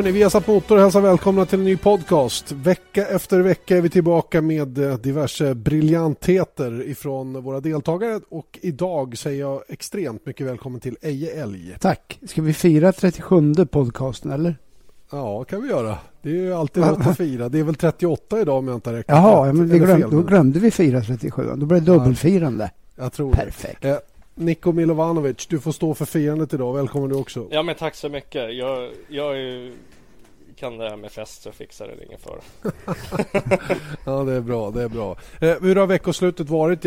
Hörni, vi har satt motor och hälsar välkomna till en ny podcast. Vecka efter vecka är vi tillbaka med eh, diverse briljantheter ifrån våra deltagare och idag säger jag extremt mycket välkommen till Eje Älg. Tack. Ska vi fira 37 podcasten eller? Ja, kan vi göra. Det är ju alltid något att fira. Det är väl 38 idag om jag inte räknar Jaha, men vi glöm, då glömde vi fira 37. Då blev det dubbelfirande. Jag tror Perfekt. det. Niko Milovanovic, du får stå för firandet idag. Välkommen du också. Ja men tack så mycket. Jag, jag är, kan det här med fest så fixar det ingen fara. ja det är bra, det är bra. Eh, hur har veckoslutet varit?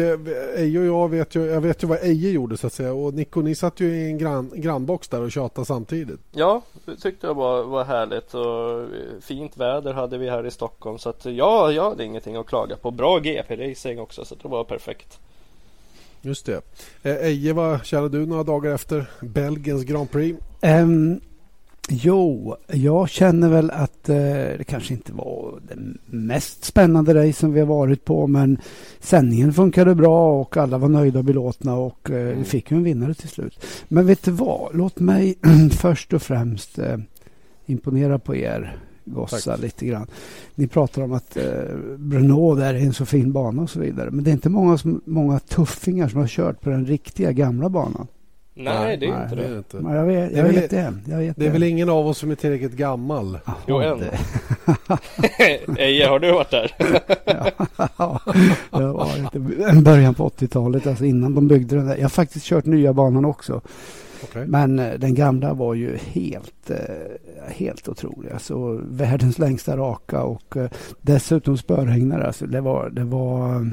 Eje och jag vet ju, jag vet ju vad Eje gjorde så att säga. Och Nico, ni satt ju i en grann, grannbox där och tjatade samtidigt. Ja, det tyckte jag var, var härligt och fint väder hade vi här i Stockholm. Så att ja, jag hade ingenting att klaga på. Bra GP-racing också så det var perfekt. Just det. Eh, Eje, vad känner du några dagar efter Belgiens Grand Prix? Um, jo, jag känner väl att uh, det kanske inte var den mest spännande race som vi har varit på men sändningen funkade bra och alla var nöjda och belåtna och uh, vi fick ju en vinnare till slut. Men vet du vad? Låt mig först och främst uh, imponera på er gossa lite grann. Ni pratar om att eh, Brno där är en så fin bana och så vidare. Men det är inte många, som, många tuffingar som har kört på den riktiga gamla banan. Nej, det är nej, inte det. det. Inte. Jag vet, jag det, vet det. Jag vet det är väl ingen av oss som är tillräckligt gammal? Jo, en. Eje, har du varit där? ja, jag var början på 80-talet, alltså innan de byggde den där. Jag har faktiskt kört nya banan också. Okay. Men eh, den gamla var ju helt, eh, helt otrolig. Alltså, världens längsta raka och eh, dessutom spörhägnare. Alltså, det var, det var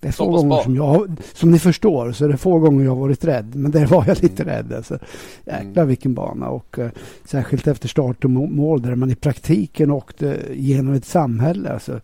det är få gånger som jag, som ni förstår, så det är få gånger jag har varit rädd. Men där var jag lite mm. rädd. Alltså. Jäklar mm. vilken bana. Och uh, särskilt efter start och mål där man i praktiken åkte genom ett samhälle. Alltså,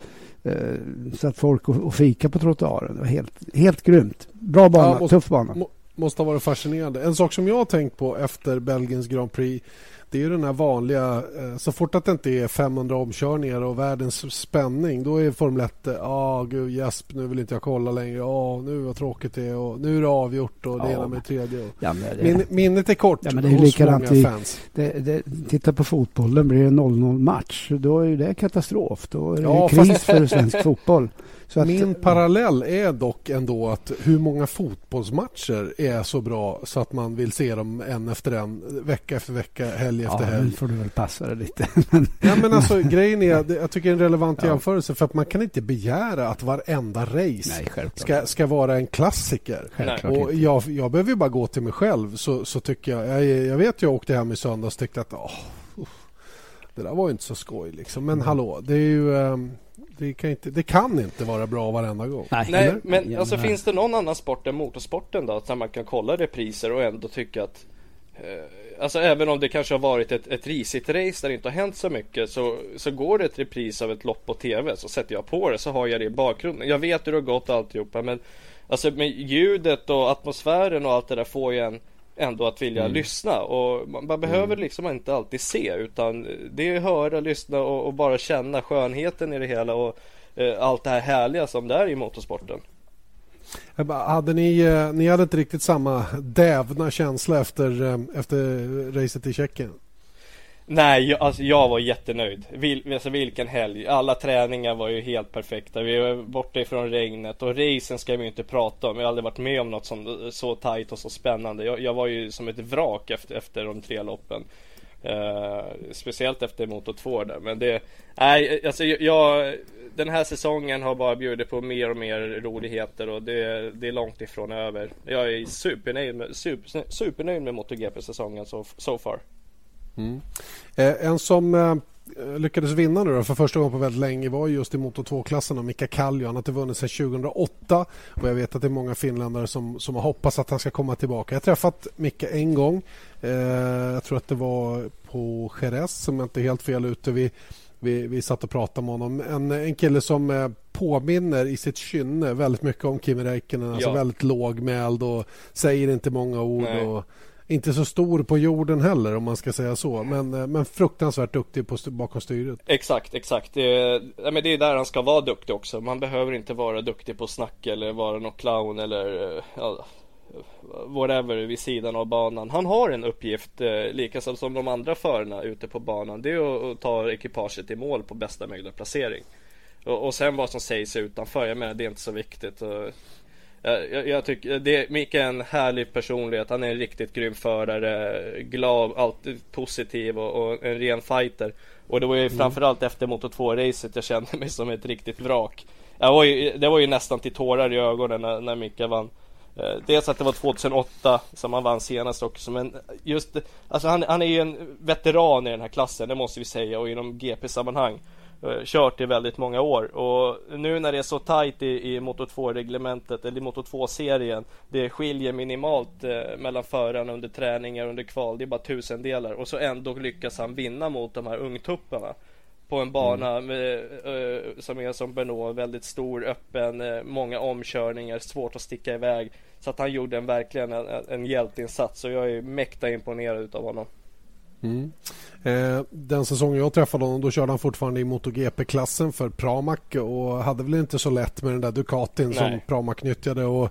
uh, satt folk och, och fika på trottoaren. Det var helt, helt grymt. Bra bana, ja, tuff bana måste ha varit fascinerande. En sak som jag har tänkt på efter Belgiens Grand Prix det är ju den här vanliga, eh, så fort att det inte är 500 omkörningar och världens spänning då är Formel 1, ja ah, gud Jesp, nu vill inte jag kolla längre, ja ah, nu vad tråkigt det är och nu är det avgjort och ja. det ena med det tredje. Ja, det... Min, minnet är kort ja, men det är hos många i, fans. Det, det, titta på fotbollen, blir det 0-0 match då är det katastrof, då är det ja, kris fast... för svensk fotboll. Att, Min parallell är dock ändå att hur många fotbollsmatcher är så bra så att man vill se dem en efter en, vecka efter vecka, helg efter helg. Ja, får du väl passa dig lite. ja, men alltså, grejen är, jag tycker det är en relevant ja. jämförelse för att man kan inte begära att varenda race Nej, ska, ska vara en klassiker. Och jag, jag behöver bara gå till mig själv så, så tycker jag, jag, jag vet jag åkte hem i söndags och tyckte att åh, det där var inte så skoj liksom. Men mm. hallå, det är ju um, det kan, inte, det kan inte vara bra varenda gång. Nej, Nej men alltså finns det någon annan sport än motorsporten då? Där man kan kolla repriser och ändå tycka att eh, Alltså även om det kanske har varit ett, ett risigt race där det inte har hänt så mycket så, så går det ett repris av ett lopp på TV så sätter jag på det så har jag det i bakgrunden. Jag vet hur det har gått alltihopa men Alltså med ljudet och atmosfären och allt det där får ju en ändå att vilja mm. lyssna och man, man behöver mm. liksom inte alltid se utan det är höra, lyssna och, och, bara känna skönheten i det hela och eh, allt det här härliga som det är i motorsporten. Hade ni, eh, ni hade inte riktigt samma dävna känsla efter, eh, efter racet i Tjeckien? Nej, jag, alltså, jag var jättenöjd. Vil, alltså, vilken helg. Alla träningar var ju helt perfekta. Vi var borta ifrån regnet och racen ska vi inte prata om. Jag har aldrig varit med om något som så tajt och så spännande. Jag, jag var ju som ett vrak efter, efter de tre loppen. Uh, speciellt efter motor 2 där. Men det, nej, alltså jag, den här säsongen har bara bjudit på mer och mer roligheter och det, det är långt ifrån över. Jag är supernöjd med, super, supernöjd med MotoGP-säsongen so, so far. Mm. Eh, en som eh, lyckades vinna nu då, för första gången på väldigt länge var just i Moto 2-klassen Mika Kallio. Han har inte vunnit sedan 2008 och jag vet att det är många finländare som, som har hoppats att han ska komma tillbaka. Jag har träffat Micke en gång. Eh, jag tror att det var på Jerez som inte är helt fel ute. Vi, vi, vi satt och pratade med honom. En, en kille som påminner i sitt kynne väldigt mycket om Kimi Räikkönen. Alltså väldigt lågmäld och säger inte många ord. Och, inte så stor på jorden heller om man ska säga så. Men, eh, men fruktansvärt duktig på, bakom styret. Exakt, exakt. Det är, men det är där han ska vara duktig också. Man behöver inte vara duktig på snack eller vara någon clown eller eh, ja, whatever vid sidan av banan. Han har en uppgift, eh, likaså som de andra förarna ute på banan. Det är att, att ta ekipaget i mål på bästa möjliga placering. Och, och sen vad som sägs utanför, jag menar det är inte så viktigt. Och, jag, jag, tycker det, Micke är en härlig personlighet. Han är en riktigt grym förare. Glad, alltid positiv och, och en ren fighter. Och det var ju mm. framförallt efter Moto 2-racet jag kände mig som ett riktigt vrak. Jag var ju, det var ju nästan till tårar i ögonen när, när Micke vann. Eh, dels att det var 2008 som han vann senast också men just Alltså han, han är ju en veteran i den här klassen det måste vi säga och inom GP-sammanhang kört i väldigt många år. Och nu när det är så tajt i, i Moto 2 reglementet eller i Moto 2 serien Det skiljer minimalt eh, mellan förarna under träningar under kval. Det är bara tusendelar. Och så ändå lyckas han vinna mot de här ungtupparna På en bana mm. med, eh, som är som Bernot, väldigt stor, öppen, eh, många omkörningar, svårt att sticka iväg. Så att han gjorde en, verkligen en, en hjälteinsats. Och jag är mäkta imponerad utav honom Mm. Eh, den säsongen jag träffade honom då körde han fortfarande i MotoGP-klassen för Pramac och hade väl inte så lätt med den där Ducatin Nej. som Pramac nyttjade. Och,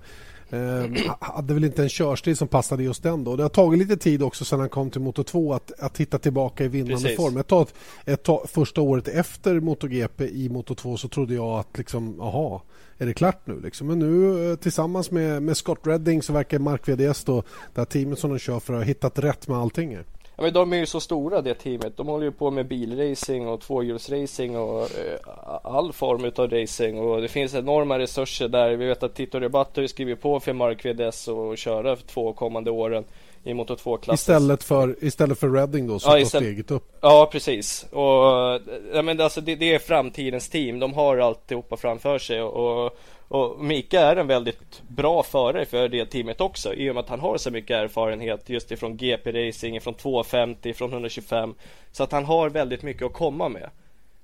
eh, hade väl inte en körstil som passade just den då. Det har tagit lite tid också sedan han kom till Moto 2 att, att hitta tillbaka i vinnande Precis. form. Ett tag, ett tag, första året efter MotoGP i Moto 2 så trodde jag att liksom, aha, är det klart nu? Liksom. Men nu eh, tillsammans med, med Scott Redding så verkar Mark VDS då, det här teamet som de kör för ha hittat rätt med allting. Här. Ja, men de är ju så stora det teamet. De håller ju på med bilracing och tvåhjulsracing och eh, all form utav racing och det finns enorma resurser där. Vi vet att Tito Rebatto har ju skrivit på för Mark VDS och köra för två kommande åren i Moto 2-klassen. Istället för, istället för Redding då som ja, istället, steget upp? Ja precis. Och, ja, men alltså, det, det, är framtidens team. De har alltihopa framför sig och, och Mika är en väldigt bra förare för det teamet också i och med att han har så mycket erfarenhet just ifrån GP-racing, från 250, från 125 Så att han har väldigt mycket att komma med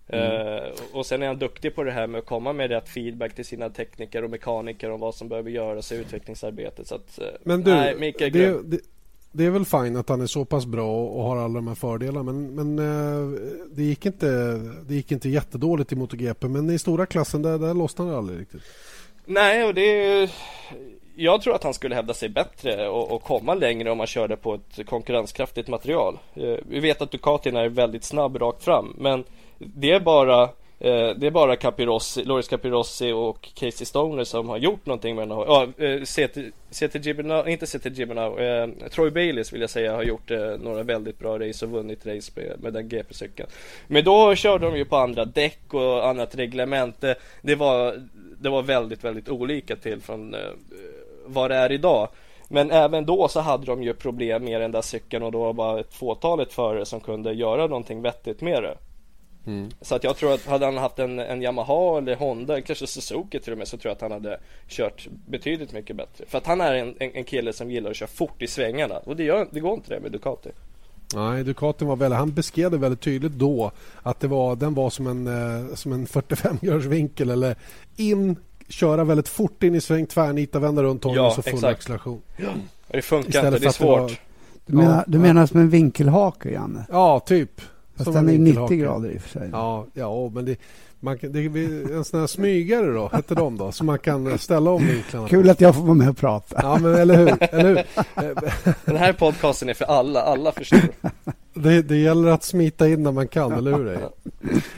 mm. uh, Och sen är han duktig på det här med att komma med rätt feedback till sina tekniker och mekaniker om vad som behöver göras i utvecklingsarbetet så att, uh, Men du, nej, Mika är det, det, det, är väl fint att han är så pass bra och har alla de här fördelarna men, men eh, det, gick inte, det gick inte jättedåligt i MotoGP men i stora klassen där, där lossnade det aldrig riktigt Nej, och det är jag tror att han skulle hävda sig bättre och, och, komma längre om han körde på ett konkurrenskraftigt material. Eh, vi vet att Ducatin är väldigt snabb rakt fram, men det är bara Eh, det är bara Capirossi, Loris Capirossi och Casey Stoner som har gjort någonting med den här. Ja, eh, CT Gibernau, inte CT Gibernau, eh, Troy Baileys vill jag säga har gjort eh, några väldigt bra race och vunnit race med, med den GP-cykeln. Men då körde de ju på andra däck och annat reglement. Det, det, var, det var väldigt, väldigt olika till från eh, vad det är idag. Men även då så hade de ju problem med den där cykeln och då var bara ett fåtalet förare som kunde göra någonting vettigt med det. Mm. Så att jag tror att hade han haft en, en Yamaha eller Honda, kanske Suzuki till och med, så tror jag att han hade kört betydligt mycket bättre. För att han är en, en, en kille som gillar att köra fort i svängarna och det, gör, det går inte det med Ducati. Nej, Ducati var väldigt, han beskrev det väldigt tydligt då att det var, den var som en, eh, som en 45 graders vinkel eller in, köra väldigt fort in i sväng, tvärnita, vända runt honom ja, och så full exakt. acceleration. Ja. Det funkar Istället inte, det är svårt. Det var, du menar, ja, du menar som en vinkelhake, Janne? Ja, typ. Fast den är 90 grader i och för sig. Ja, ja men det, man, det är en sån här smygare då, hette de då, som man kan ställa om vinklarna. Kul att jag får vara med och prata. Ja, men eller hur? Eller hur? Den här podcasten är för alla, alla förstår. Det, det gäller att smita in när man kan, eller hur?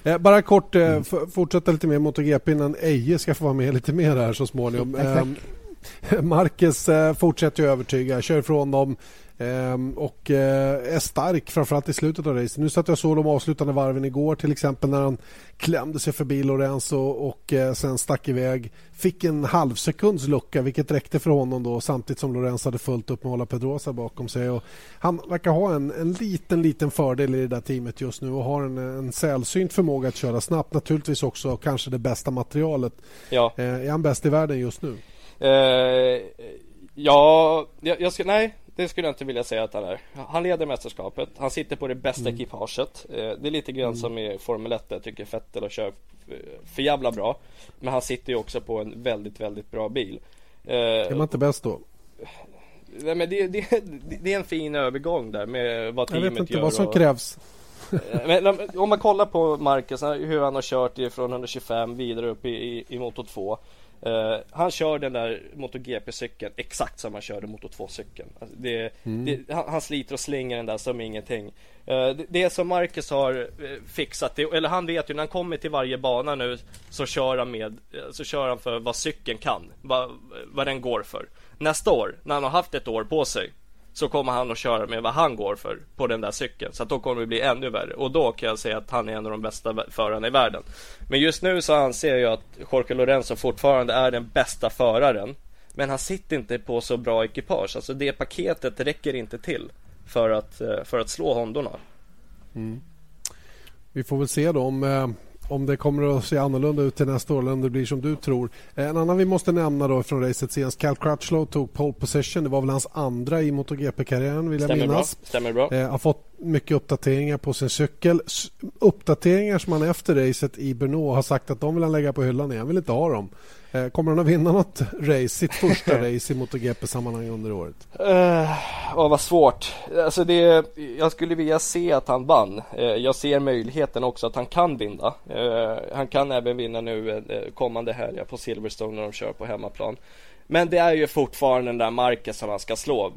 Eh, bara kort, eh, fortsätta lite mer MotoGP innan Eje ska få vara med lite mer här så småningom. Eh, Marquez eh, fortsätter ju övertyga, kör ifrån dem Ehm, och eh, är stark framförallt i slutet av racet. Nu satt jag så de avslutande varven igår till exempel när han klämde sig förbi Lorenzo och eh, sen stack iväg. Fick en halv sekunds lucka vilket räckte för honom då samtidigt som Lorenzo hade fullt upp med att hålla Pedrosa bakom sig. Och han verkar ha en, en liten, liten fördel i det där teamet just nu och har en, en sällsynt förmåga att köra snabbt. Naturligtvis också kanske det bästa materialet. Ja. Eh, är han bäst i världen just nu? Uh, ja, jag, jag ska, nej, det skulle jag inte vilja säga att han är. Han leder mästerskapet. Han sitter på det bästa mm. ekipaget. Eh, det är lite grann mm. som i Formel 1. Jag tycker Vettel och kör eh, för jävla bra. Men han sitter ju också på en väldigt, väldigt bra bil. Eh, är man inte bäst då? Nej, men det, det, det, är en fin övergång där med vad teamet gör. Jag vet inte gör vad som och, krävs. men, om man kollar på Marcus, hur han har kört från 125 vidare upp i, i, i Moto 2. Uh, han kör den där MotoGP-cykeln exakt som han körde Moto 2-cykeln. Alltså det, mm. han, han, sliter och slänger den där som ingenting. Uh, det, det som Marcus har uh, fixat, det, eller han vet ju när han kommer till varje bana nu så kör han med, så kör han för vad cykeln kan, vad, vad den går för. Nästa år, när han har haft ett år på sig, så kommer han att köra med vad han går för på den där cykeln. Så att då kommer det bli ännu värre. Och då kan jag säga att han är en av de bästa förarna i världen. Men just nu så anser jag att Jorge Lorenzo fortfarande är den bästa föraren. Men han sitter inte på så bra ekipage. Alltså det paketet räcker inte till för att, eh, för att slå Hondorna. Mm. Vi får väl se då om eh, om det kommer att se annorlunda ut till nästa år eller om det blir som du tror. En annan vi måste nämna då från racet senast, Cal Crutchlow tog pole position. Det var väl hans andra i MotoGP-karriären vill jag Stämmer minnas. Bra. Stämmer bra. Eh, har fått mycket uppdateringar på sin cykel. Uppdateringar som han efter racet i Brno har sagt att de vill han lägga på hyllan igen. Han vill inte ha dem. Eh, kommer han att vinna något race, sitt första race i MotoGP-sammanhang under året? Uh, oh, vad svårt. Alltså det, jag skulle vilja se att han vann. Uh, jag ser möjligheten också att han kan vinna. Uh, han kan även vinna nu uh, kommande helg på Silverstone när de kör på hemmaplan. Men det är ju fortfarande den där marken som han ska slå.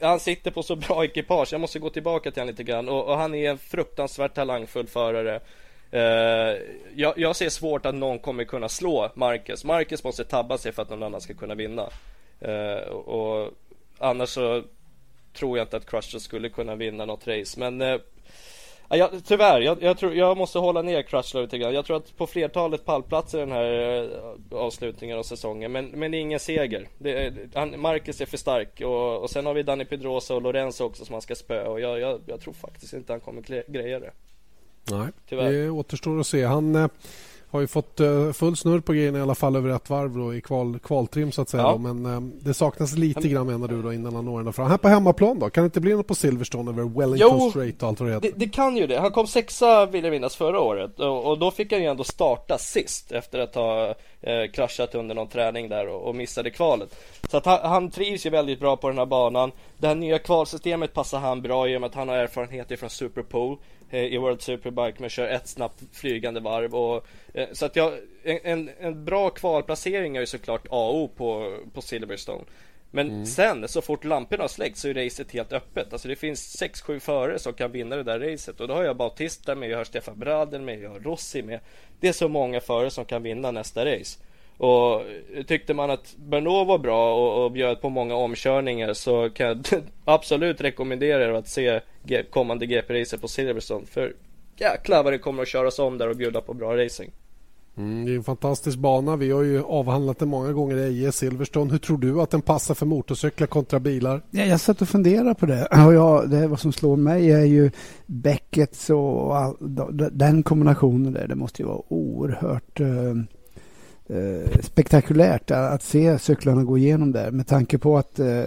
Han sitter på så bra ekipage. Jag måste gå tillbaka till honom lite grann. Och, och han är en fruktansvärt talangfull förare. Uh, jag, jag, ser svårt att någon kommer kunna slå Marcus. Marcus måste tabba sig för att någon annan ska kunna vinna. Uh, och annars så tror jag inte att Crusher skulle kunna vinna något race. Men uh, Ja, tyvärr, jag, jag, tror, jag måste hålla ner Crutchlow lite grann. Jag tror att på flertalet pallplatser den här avslutningen av säsongen. Men, men ingen seger. Det, han, Marcus är för stark och, och sen har vi Danny Pedrosa och Lorenzo också som han ska spöa. Och jag, jag, jag tror faktiskt inte han kommer greja det. Nej, Tyvärr. det återstår att se. Han eh, har ju fått eh, full snurr på grejerna i alla fall över ett varv då, i kval, kvaltrim så att säga. Ja. Men eh, det saknas lite grann menar du då innan han når ända fram. Här på hemmaplan då? Kan det inte bli något på Silverstone över Wellington jo, Straight och allt vad det heter? Det, det kan ju det. Han kom sexa vill jag minnas förra året och, och, då fick han ju ändå starta sist efter att ha eh, kraschat under någon träning där och, och missade kvalet. Så att han, han trivs ju väldigt bra på den här banan. Det här nya kvalsystemet passar han bra i och med att han har erfarenhet från Superpool. Eh, i World Superbike men kör ett snabbt flygande varv och eh, så att jag en, en bra kvalplacering är ju såklart AO på, på Silverstone men mm. sen så fort lamporna släcks så är racet helt öppet. Alltså det finns 6-7 förare som kan vinna det där racet. Och då har jag Bautista med, jag har Stefan Bradel med, jag har Rossi med. Det är så många förare som kan vinna nästa race. Och tyckte man att Bernot var bra och, och bjöd på många omkörningar så kan jag absolut rekommendera er att se kommande GP-racer på Silverstone. För jäklar vad det kommer att köras om där och bjuda på bra racing. Mm, det är en fantastisk bana. Vi har ju avhandlat den många gånger i EJ Silverstone. Hur tror du att den passar för motorcyklar kontra bilar? Ja, jag satt och funderade på det. Och jag, det vad som slår mig är ju Beckets och all, den kombinationen där. Det måste ju vara oerhört eh, spektakulärt att se cyklarna gå igenom där med tanke på att eh,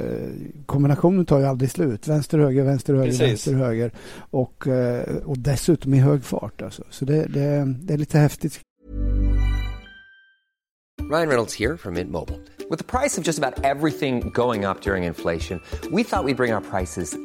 kombinationen tar ju aldrig slut. Vänster, höger, vänster, höger, Precis. vänster, höger och, eh, och dessutom i hög fart. Alltså. Så det, det, det är lite häftigt. Ryan Reynolds här från Mint Mobile. Med priset på nästan allt som går upp under inflationen, trodde vi att vi skulle bring våra priser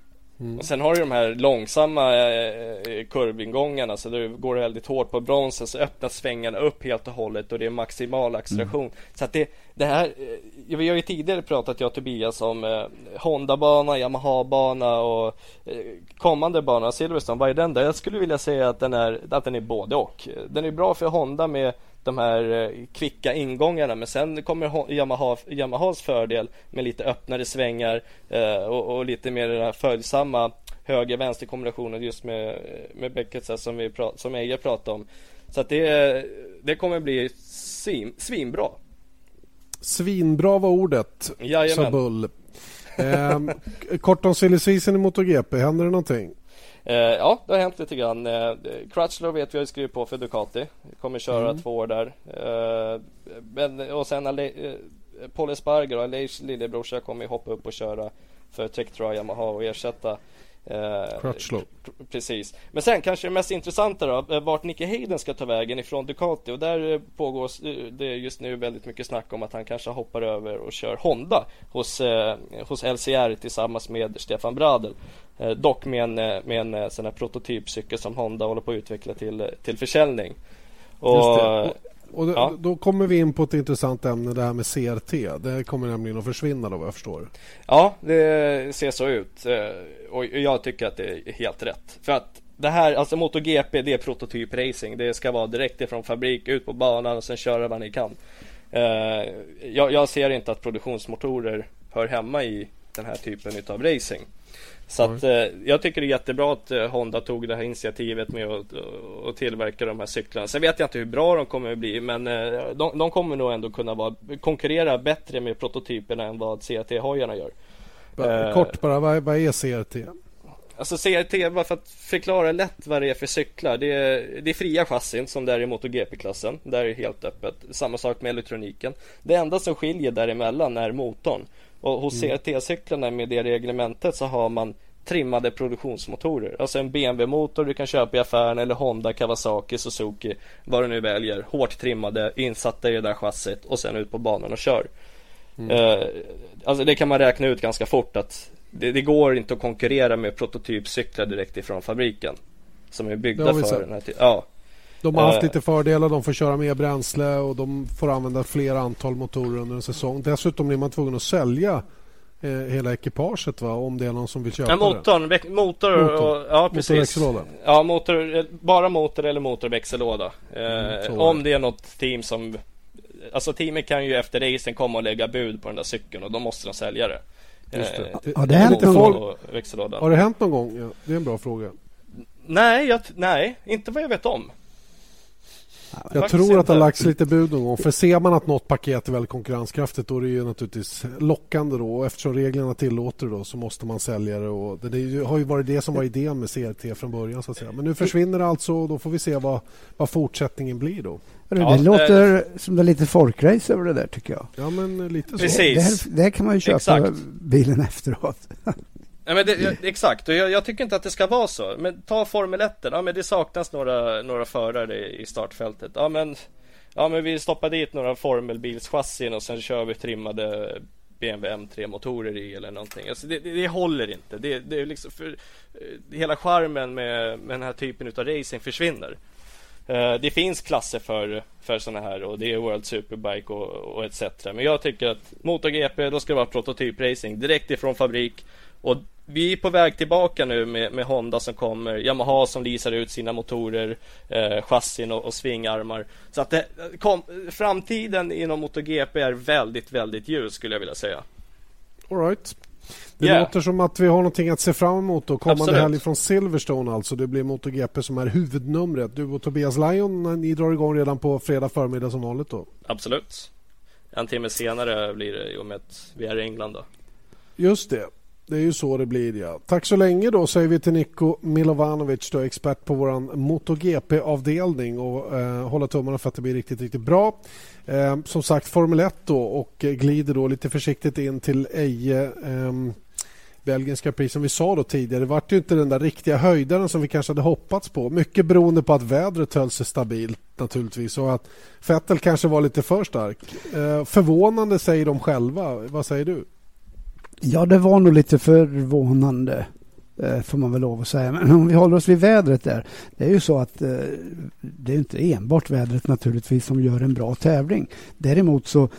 Mm. Och sen har du de här långsamma eh, kurvingångarna så du går väldigt hårt på bromsen så öppnas svängarna upp helt och hållet och det är maximal acceleration. Mm. Så att det, det här, eh, vi har ju tidigare pratat jag och Tobias om eh, Honda-bana, Yamaha-bana och eh, kommande bana, Silverstone, vad är den där? Jag skulle vilja säga att den är, att den är både och. Den är bra för Honda med de här eh, kvicka ingångarna men sen kommer Yamaha, Yamahas fördel med lite öppnare svängar eh, och, och, lite mer den här följsamma höger-vänster kombinationen just med, med Beckett som, vi som Eje pratade om. Så att det, det kommer bli svin, svinbra. Svinbra var ordet, sa Bull. Eh, kort om silly season i MotoGP, händer det någonting? Eh, ja, det har hänt lite grann. Eh, Crutchlow vet vi har skrivit på för Ducati. Kommer köra mm. två år där. Eh, men, och sen Ale Paul Esparger och Leifs lillebrorsa kommer hoppa upp och köra för Tectra Yamaha och ersätta Eh, Crutchlow. Precis. Men sen kanske det mest intressanta då, vart Nicky Hayden ska ta vägen ifrån Ducati och där pågår det just nu väldigt mycket snack om att han kanske hoppar över och kör Honda hos, eh, hos LCR tillsammans med Stefan Bradel. Eh, dock med en, med en sån här prototypcykel som Honda håller på att utveckla till, till försäljning. Och, och då, ja. då, kommer vi in på ett intressant ämne, det här med CRT. Det kommer nämligen att försvinna då vad jag förstår. Ja, det ser så ut. Eh, och jag tycker att det är helt rätt. För att det här, alltså MotoGP, det är prototypracing. Det ska vara direkt ifrån fabrik, ut på banan och sen köra vad ni kan. Eh, jag, jag ser inte att produktionsmotorer hör hemma i den här typen av racing. Så att, eh, jag tycker det är jättebra att eh, Honda tog det här initiativet med att, att tillverka de här cyklarna. Sen vet jag inte hur bra de kommer att bli men eh, de, de kommer nog ändå kunna vara, konkurrera bättre med prototyperna än vad CRT-hojarna gör. Kort bara, vad, vad är CRT? Alltså CRT, bara för att förklara lätt vad det är för cyklar. Det är, det är fria chassin som det är i MotoGP-klassen. Där är det helt öppet. Samma sak med elektroniken. Det enda som skiljer däremellan är motorn. Och hos mm. CRT-cyklarna med det reglementet så har man trimmade produktionsmotorer. Alltså en BMW-motor du kan köpa i affären eller Honda, Kawasaki, Suzuki, vad du nu väljer. Hårt trimmade, insatta i det där chassit och sen ut på banan och kör. Mm. Uh, alltså det kan man räkna ut ganska fort att det, det, går inte att konkurrera med prototypcyklar direkt ifrån fabriken. Som är byggda för den här Ja. De har haft uh, lite fördelar. De får köra mer bränsle och de får använda fler antal motorer under en säsong. Dessutom blir man tvungen att sälja eh, hela ekipaget va? om det är någon som vill köpa ja, motorn, det. Motor, motor, och, ja precis. Motor ja, motor, bara motor eller motorväxellåda. Eh, mm, om det är något team som Alltså teamet kan ju efter racen komma och lägga bud på den där cykeln och då måste de sälja det. Just det. Eh, har det hänt någon gång? Har det hänt någon gång? Ja, det är en bra fråga. Nej, jag, nej, inte vad jag vet om. Jag tror att det har lagts lite bud någon gång. För ser man att något paket är väldigt konkurrenskraftigt då är det ju naturligtvis lockande då. Och eftersom reglerna tillåter det då så måste man sälja det. Och det, det har ju varit det som var idén med CRT från början så att säga. Men nu försvinner det alltså och då får vi se vad, vad fortsättningen blir då. Det ja, låter äh, som det är lite folkrace över det där tycker jag. Ja men lite så. Precis. Det, här, kan man ju köpa Exakt. bilen efteråt. Ja, men det, exakt, och jag, jag, tycker inte att det ska vara så. Men ta Formel 1, ja men det saknas några, några förare i startfältet. Ja men, ja men vi stoppar dit några formelbilschassin och sen kör vi trimmade BMW M3 motorer i eller någonting. Alltså det, det, det håller inte. Det, det är liksom för, eh, hela charmen med, med den här typen av racing försvinner. Uh, det finns klasser för, för sådana här och det är World Superbike och, och etc. Men jag tycker att MotoGP, då ska det vara prototypracing direkt ifrån fabrik. Och vi är på väg tillbaka nu med, med Honda som kommer, Yamaha som visar ut sina motorer, eh, chassin och, och svingarmar. Så att det, kom, framtiden inom MotoGP är väldigt, väldigt ljus skulle jag vilja säga. All right. Det yeah. låter som att vi har någonting att se fram emot då. Kommande helg från Silverstone alltså. Det blir MotoGP som är huvudnumret. Du och Tobias Lion, ni drar igång redan på fredag förmiddag som vanligt då? Absolut. En timme senare blir det i och med att vi är i England då. Just det. Det är ju så det blir ja. Tack så länge då säger vi till Niko Milovanovic då, expert på vår MotoGP-avdelning och eh, hålla tummarna för att det blir riktigt, riktigt bra. Eh, som sagt Formel 1 då och glider då lite försiktigt in till Eje eh, belgiska pris som vi sa då tidigare. Det var ju inte den där riktiga höjdaren som vi kanske hade hoppats på. Mycket beroende på att vädret höll sig stabilt naturligtvis och att Vettel kanske var lite för stark. Eh, förvånande säger de själva. Vad säger du? Ja, det var nog lite förvånande eh, får man väl lov att säga. Men om vi håller oss vid vädret där. Det är ju så att eh, det är inte enbart vädret naturligtvis som gör en bra tävling. Däremot så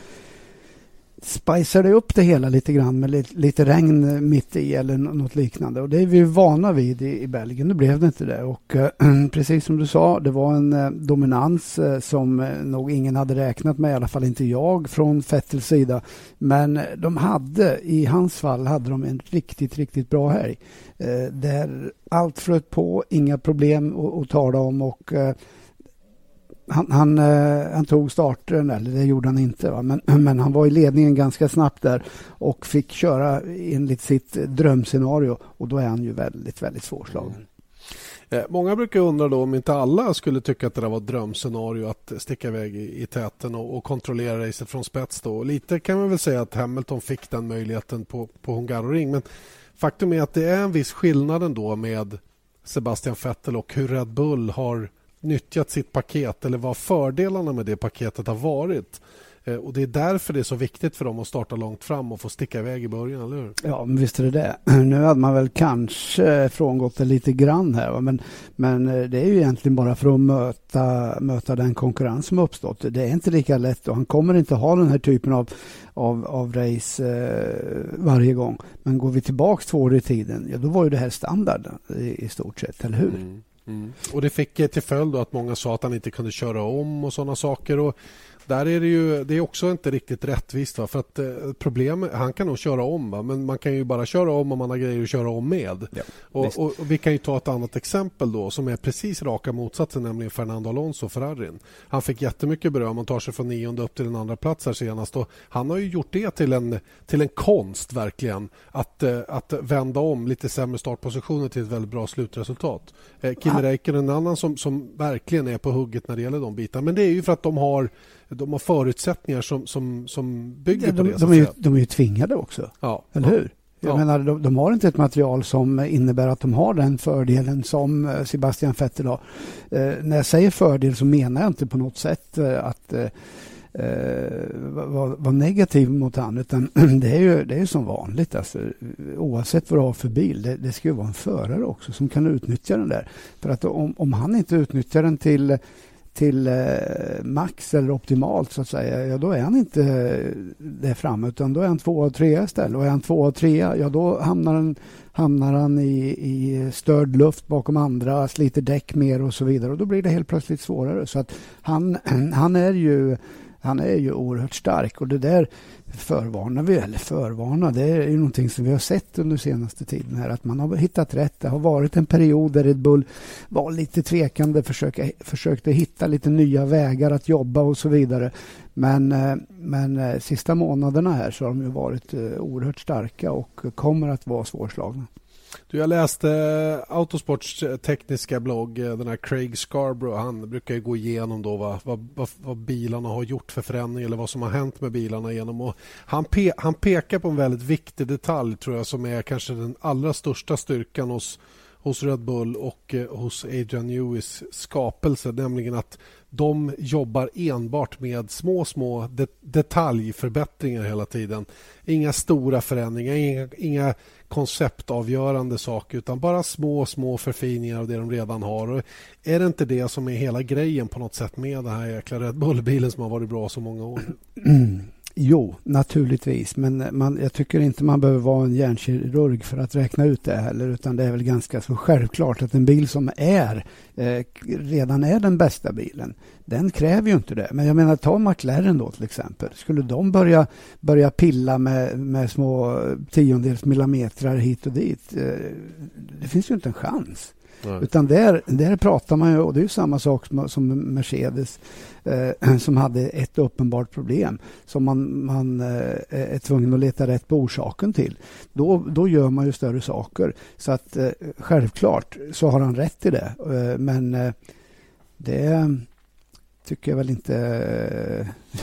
spicar det upp det hela lite grann med lite, lite regn mitt i eller något liknande. Och det är vi vana vid i, i Belgien. Nu blev det inte det. Och äh, precis som du sa, det var en äh, dominans äh, som nog ingen hade räknat med, i alla fall inte jag, från Vettels sida. Men de hade, i hans fall, hade de en riktigt, riktigt bra helg. där allt flöt på, inga problem att, att tala om och han, han, eh, han, tog starten, eller det gjorde han inte, va? Men, men han var i ledningen ganska snabbt där och fick köra enligt sitt drömscenario och då är han ju väldigt, väldigt svårslagen. Mm. Eh, många brukar undra då om inte alla skulle tycka att det var ett drömscenario att sticka iväg i, i täten och, och kontrollera racet från spets. Då. lite kan man väl säga att Hamilton fick den möjligheten på, på Hungaroring. Men faktum är att det är en viss skillnad ändå med Sebastian Vettel och hur Red Bull har nyttjat sitt paket eller vad fördelarna med det paketet har varit. Eh, och Det är därför det är så viktigt för dem att starta långt fram och få sticka iväg i början, eller hur? Ja, men visst är det det. Nu hade man väl kanske frångått det lite grann här. Men, men eh, det är ju egentligen bara för att möta, möta den konkurrens som uppstått. Det är inte lika lätt och han kommer inte ha den här typen av, av, av race eh, varje gång. Men går vi tillbaka två år i tiden, ja då var ju det här standard i, i stort sett, eller hur? Mm. Mm. Och Det fick till följd att många sa att han inte kunde köra om och sådana saker. Och där är det ju det är också inte riktigt rättvist. Va? För att eh, problem, han kan nog köra om, va? men man kan ju bara köra om om man har grejer att köra om med. Ja, och, och, och, Vi kan ju ta ett annat exempel då som är precis raka motsatsen, nämligen Fernando Alonso, Ferrarin. Han fick jättemycket beröm. Han tar sig från nionde upp till en andra plats här senast. Och han har ju gjort det till en, till en konst, verkligen. Att, eh, att vända om lite sämre startpositioner till ett väldigt bra slutresultat. Eh, Kimi Räikkönen en annan som, som verkligen är på hugget när det gäller de bitarna. Men det är ju för att de har de har förutsättningar som, som, som bygger ja, de, på det. De är, ju, de är ju tvingade också. Ja. Eller hur? Jag ja. menar, de, de, har inte ett material som innebär att de har den fördelen som eh, Sebastian Vettel har. Eh, när jag säger fördel så menar jag inte på något sätt eh, att eh, vara var negativ mot han utan det är ju, det är som vanligt. Alltså, oavsett vad du har för bil. Det, det ska ju vara en förare också som kan utnyttja den där. För att om, om han inte utnyttjar den till till eh, max eller optimalt så att säga, ja då är han inte eh, där framme utan då är han två och trea istället. Och är han två och trea, ja då hamnar han, hamnar han i, i störd luft bakom andra, sliter däck mer och så vidare och då blir det helt plötsligt svårare. Så att han, han är ju han är ju oerhört stark och det där förvarnar vi, eller förvarnar, det är ju någonting som vi har sett under senaste tiden här, att man har hittat rätt. Det har varit en period där Red Bull var lite tvekande, försöka, försökte hitta lite nya vägar att jobba och så vidare. Men, eh, men eh, sista månaderna här så har de ju varit eh, oerhört starka och kommer att vara svårslagna. Du, jag läste eh, Autosports eh, tekniska blogg, eh, den här Craig Scarborough. Han brukar gå igenom då vad, vad, vad, vad, bilarna har gjort för förändring eller vad som har hänt med bilarna genom. Och han, pe han pekar på en väldigt viktig detalj tror jag som är kanske den allra största styrkan hos hos Red Bull och eh, hos Adrian Newis skapelse, nämligen att de jobbar enbart med små, små det detaljförbättringar hela tiden. Inga stora förändringar, inga, inga konceptavgörande saker utan bara små, små förfiningar av det de redan har. Och är det inte det som är hela grejen på något sätt med den här jäkla Red Bull-bilen som har varit bra så många år? Jo, naturligtvis. Men man, jag tycker inte man behöver vara en hjärnkirurg för att räkna ut det heller. Utan det är väl ganska så självklart att en bil som är eh, redan är den bästa bilen, den kräver ju inte det. Men jag menar, ta McLaren då till exempel. Skulle de börja, börja pilla med, med små tiondels millimeter hit och dit, eh, det finns ju inte en chans. Nej. Utan där, där pratar man ju, och det är ju samma sak som, som Mercedes eh, som hade ett uppenbart problem som man, man eh, är tvungen att leta rätt på orsaken till. Då, då gör man ju större saker. Så att eh, självklart så har han rätt i det. Eh, men eh, det tycker jag väl inte...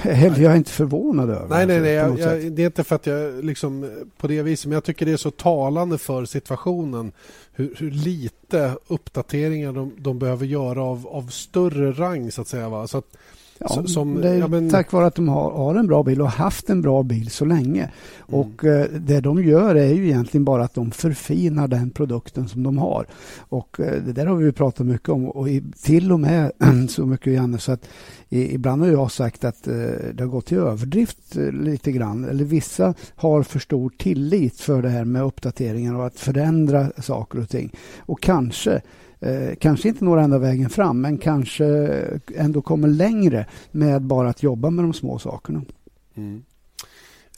Eller jag är inte förvånad över. Nej, nej, nej. Jag, jag, det är inte för att jag liksom på det viset, men jag tycker det är så talande för situationen hur, hur lite uppdateringar de, de behöver göra av, av större rang, så att säga. Va? Så att, Ja, som, det är ja, men... tack vare att de har, har, en bra bil och haft en bra bil så länge. Mm. Och eh, Det de gör är ju egentligen bara att de förfinar den produkten som de har. Och eh, Det där har vi pratat mycket om och i, till och med så mycket Janne så att i, ibland har jag sagt att eh, det har gått till överdrift eh, lite grann. Eller vissa har för stor tillit för det här med uppdateringar och att förändra saker och ting. Och kanske eh, kanske inte når ända vägen fram men kanske ändå kommer längre med bara att jobba med de små sakerna. Mm.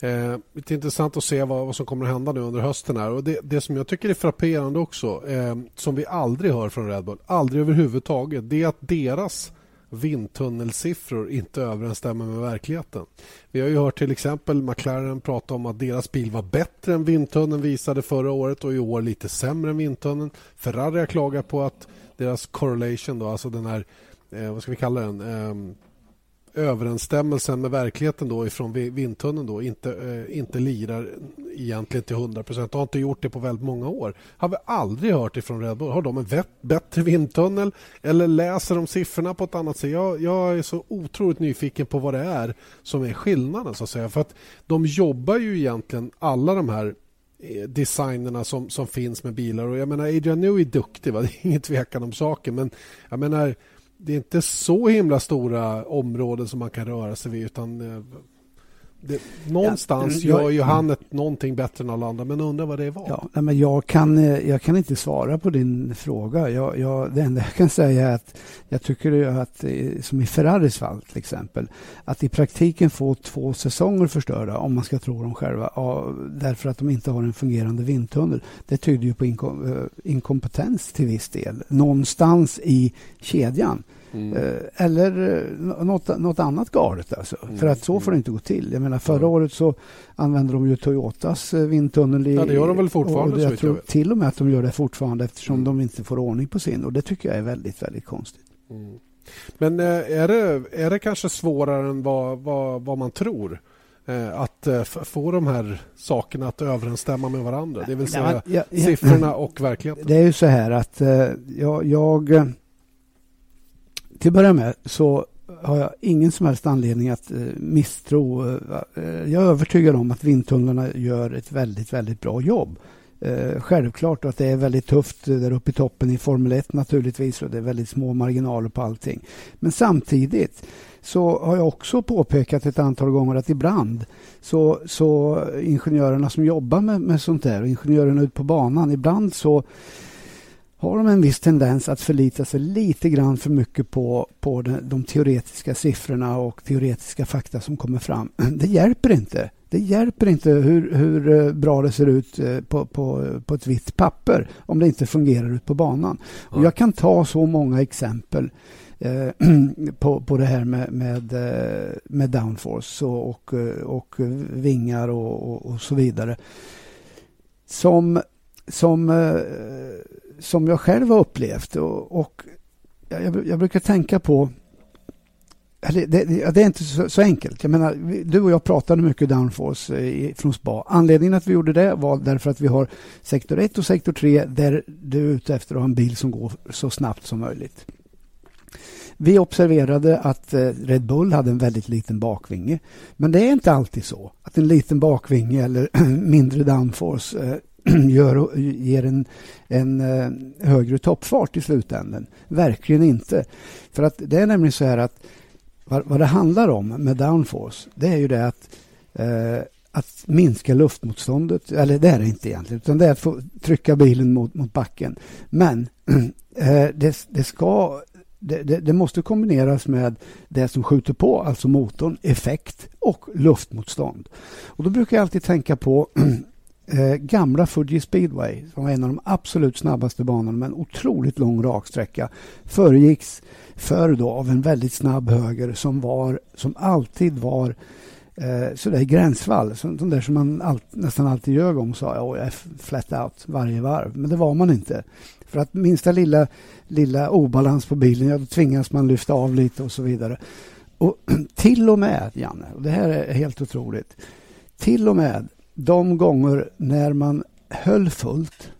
Eh, det är intressant att se vad, vad, som kommer att hända nu under hösten. här. Och det, det som jag tycker är frapperande också, eh, som vi aldrig hör från Red Bull, aldrig överhuvudtaget, det är att deras vindtunnelsiffror inte överensstämmer med verkligheten. Vi har ju hört till exempel McLaren prata om att deras bil var bättre än vindtunneln visade förra året och i år lite sämre än vindtunneln. Ferrari har klagat på att deras correlation, då, alltså den här, eh, vad ska vi kalla den, eh, överensstämmelsen med verkligheten då ifrån vindtunneln då inte, eh, inte lirar egentligen till 100 procent. har inte gjort det på väldigt många år. Har vi aldrig hört ifrån Red Bull. Har de en bättre vindtunnel eller läser de siffrorna på ett annat sätt? Jag, jag, är så otroligt nyfiken på vad det är som är skillnaden. så att säga. För att de jobbar ju egentligen alla de här eh, designerna som, som finns med bilar. Och jag menar Adrian Newey är duktig, va? det är ingen tvekan om saken. Men jag menar det är inte så himla stora områden som man kan röra sig vid utan eh, det, någonstans ja, gör ju han ett, någonting bättre än alla andra, men undrar vad det var. Ja, men jag, kan, eh, jag kan inte svara på din fråga. Jag, jag, det enda jag kan säga är att jag tycker att, eh, som i Ferraris fall till exempel, att i praktiken få två säsonger förstörda, om man ska tro dem själva, därför att de inte har en fungerande vindtunnel. Det tyder ju på inkom, inkompetens till viss del, någonstans i kedjan. Mm. Eh, eller eh, något, något annat galet. Alltså. Mm. För att så får det inte gå till. Jag menar, förra året så använde de ju Toyotas eh, vindtunnel. I, ja, det gör de väl fortfarande? Och jag tror jag till och med att de gör det fortfarande eftersom mm. de inte får ordning på sin. Och Det tycker jag är väldigt, väldigt konstigt. Mm. Men är det, är det kanske svårare än vad, vad, vad man tror? att få de här sakerna att överensstämma med varandra. Det vill säga ja, ja, siffrorna och verkligheten. Det är ju så här att jag, jag till att börja med så har jag ingen som helst anledning att eh, misstro. Eh, jag är övertygad om att vindtunnlarna gör ett väldigt, väldigt bra jobb. Eh, självklart att det är väldigt tufft där uppe i toppen i Formel 1 naturligtvis och det är väldigt små marginaler på allting. Men samtidigt så har jag också påpekat ett antal gånger att ibland så, så ingenjörerna som jobbar med, med sånt där och ingenjörerna ute på banan, ibland så har de en viss tendens att förlita sig lite grann för mycket på, på de, de teoretiska siffrorna och teoretiska fakta som kommer fram. Det hjälper inte. Det hjälper inte hur, hur eh, bra det ser ut eh, på, på, på ett vitt papper om det inte fungerar ut på banan. Och jag kan ta så många exempel eh, på, på det här med, med, eh, med downforce och, och, och vingar och, och, och, så vidare. Som, som eh, som jag själv har upplevt. Och, och jag, jag, brukar tänka på... Det, det, det är inte så, så, enkelt. Jag menar, du och jag pratade mycket downforce eh, i, från SPA. Anledningen att vi gjorde det var därför att vi har sektor 1 och sektor 3 där du är ute efter att ha en bil som går så snabbt som möjligt. Vi observerade att eh, Red Bull hade en väldigt liten bakvinge. Men det är inte alltid så att en liten bakvinge eller mindre downforce eh, gör, ger en, en eh, högre toppfart i slutändan. Verkligen inte. För att det är nämligen så här att vad, vad det handlar om med downforce det är ju det att eh, att minska luftmotståndet, eller det är det inte egentligen, utan det är att få trycka bilen mot, mot backen. Men eh, det, det, ska det, det, det, måste kombineras med det som skjuter på, alltså motorn, effekt och luftmotstånd. Och Då brukar jag alltid tänka på eh, gamla Fuji Speedway som var en av de absolut snabbaste banorna med en otroligt lång raksträcka föregicks förr då av en väldigt snabb höger som, var, som alltid var eh, sådär i gränsfall. Så, där som man all, nästan alltid gör om sa jag, jag är flat out varje varv. Men det var man inte. För att minsta lilla, lilla obalans på bilen, ja, då tvingas man lyfta av lite och så vidare. Och till och med, Janne, och det här är helt otroligt, till och med de gånger när man höll fullt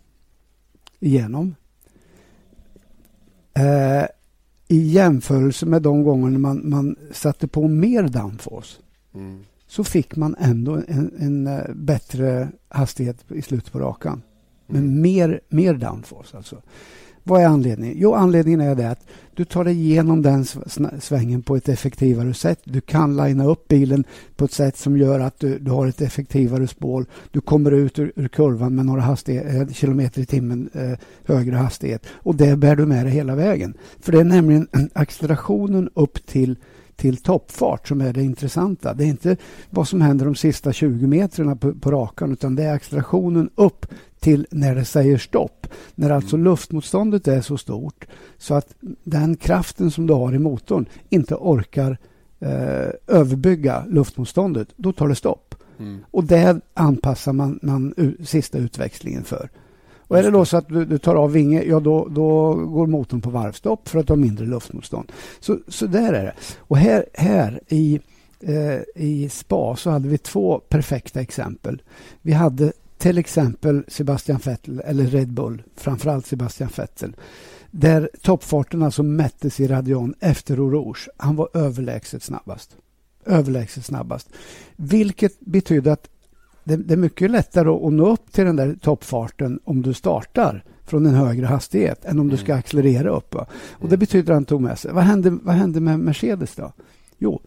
igenom eh, i jämförelse med de gånger man, man satte på mer downforce mm. så fick man ändå en, en, uh, bättre hastighet i slutet på rakan. Mm. Men mer, mer downforce alltså. Vad är anledningen? Jo, anledningen är det att du tar dig igenom den svängen på ett effektivare sätt. Du kan linea upp bilen på ett sätt som gör att du, du har ett effektivare spår. Du kommer ut ur, ur kurvan med några hastighet, eh, kilometer i timmen eh, högre hastighet och det bär du med dig hela vägen. För det är nämligen accelerationen upp till till toppfart som är det intressanta. Det är inte vad som händer de sista 20 metrarna på, på rakan utan det är accelerationen upp till när det säger stopp. När alltså mm. luftmotståndet är så stort så att den kraften som du har i motorn inte orkar eh, överbygga luftmotståndet. Då tar det stopp. Mm. Och det anpassar man, man sista utväxlingen för. Och är det då så att du, du tar av vinge, ja då, då går motorn på varvstopp för att ha mindre luftmotstånd. Så, så där är det. Och här, här i, eh, i spa så hade vi två perfekta exempel. Vi hade till exempel Sebastian Vettel, eller Red Bull, framförallt Sebastian Vettel, där toppfarten alltså mättes i radion efter Rouge. Han var överlägset snabbast. Överlägset snabbast. Vilket betyder att det, det, är mycket lättare att nå upp till den där toppfarten om du startar från en högre hastighet än om du ska mm. accelerera upp. Och Det mm. betyder att han tog med sig. Vad hände, vad hände med Mercedes då? Jo,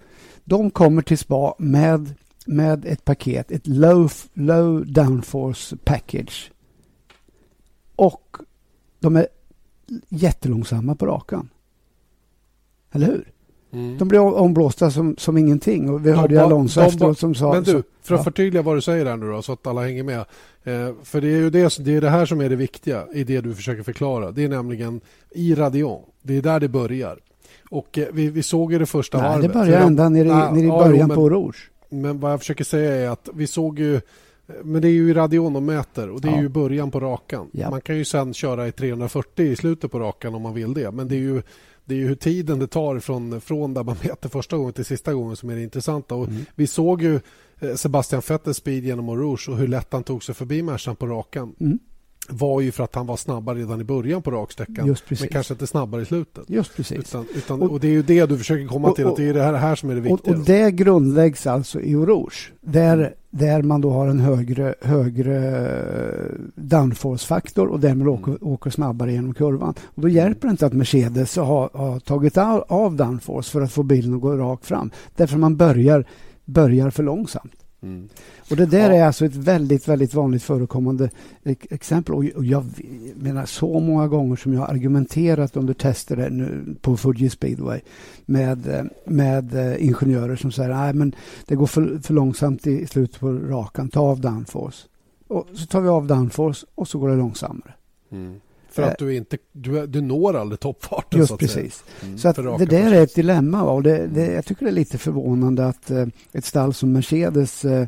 de kommer till spa med, med ett paket, ett low, low downforce package. Och de är jättelångsamma på rakan. Eller hur? Mm. De blev omblåsta som, som ingenting. Och vi de, hörde ju Alonso de, efteråt som sa... Men du, för att ja. förtydliga vad du säger här nu då, så att alla hänger med. Eh, för det är ju det, det, är det här som är det viktiga i det du försöker förklara. Det är nämligen i radion. Det är där det börjar. Och eh, vi, vi såg ju det första Nej, varvet. det börjar ända nere, ah, nere i början ja, men, på Rouge. Men vad jag försöker säga är att vi såg ju men det är ju i radion de mäter och det är ja. ju början på rakan. Ja. Man kan ju sen köra i 340 i slutet på rakan om man vill det. Men det är ju det är ju hur tiden det tar från, från där man mäter första gången till sista gången som är det intressanta. Och mm. Vi såg ju eh, Sebastian Vettels speed genom Rouge och hur lätt han tog sig förbi Mercan på rakan. Mm var ju för att han var snabbare redan i början på raksträckan men kanske inte snabbare i slutet. Just precis. Utan, utan, och, och, det är ju det du försöker komma och, till, att det är det här, här som är det viktiga. Och, och det grundläggs alltså i Rouge där, där man då har en högre, högre downforce-faktor och därmed mm. åker, åker snabbare genom kurvan. Och då hjälper det inte att Mercedes har, har tagit av, av downforce för att få bilen att gå rakt fram. Därför man börjar, börjar för långsamt. Mm. Och Det där ja. är alltså ett väldigt, väldigt vanligt förekommande exempel. Och jag menar så många gånger som jag har argumenterat under tester nu på Fuji Speedway med, med eh, ingenjörer som säger att det går för, för långsamt i slutet på rakan. Ta av downforce. Och så tar vi av downforce och så går det långsammare. Mm. För att du inte du, du når aldrig toppfarten. Just så precis. Mm, så att det där är ett dilemma. Och det, det, jag tycker det är lite förvånande att eh, ett stall som Mercedes eh,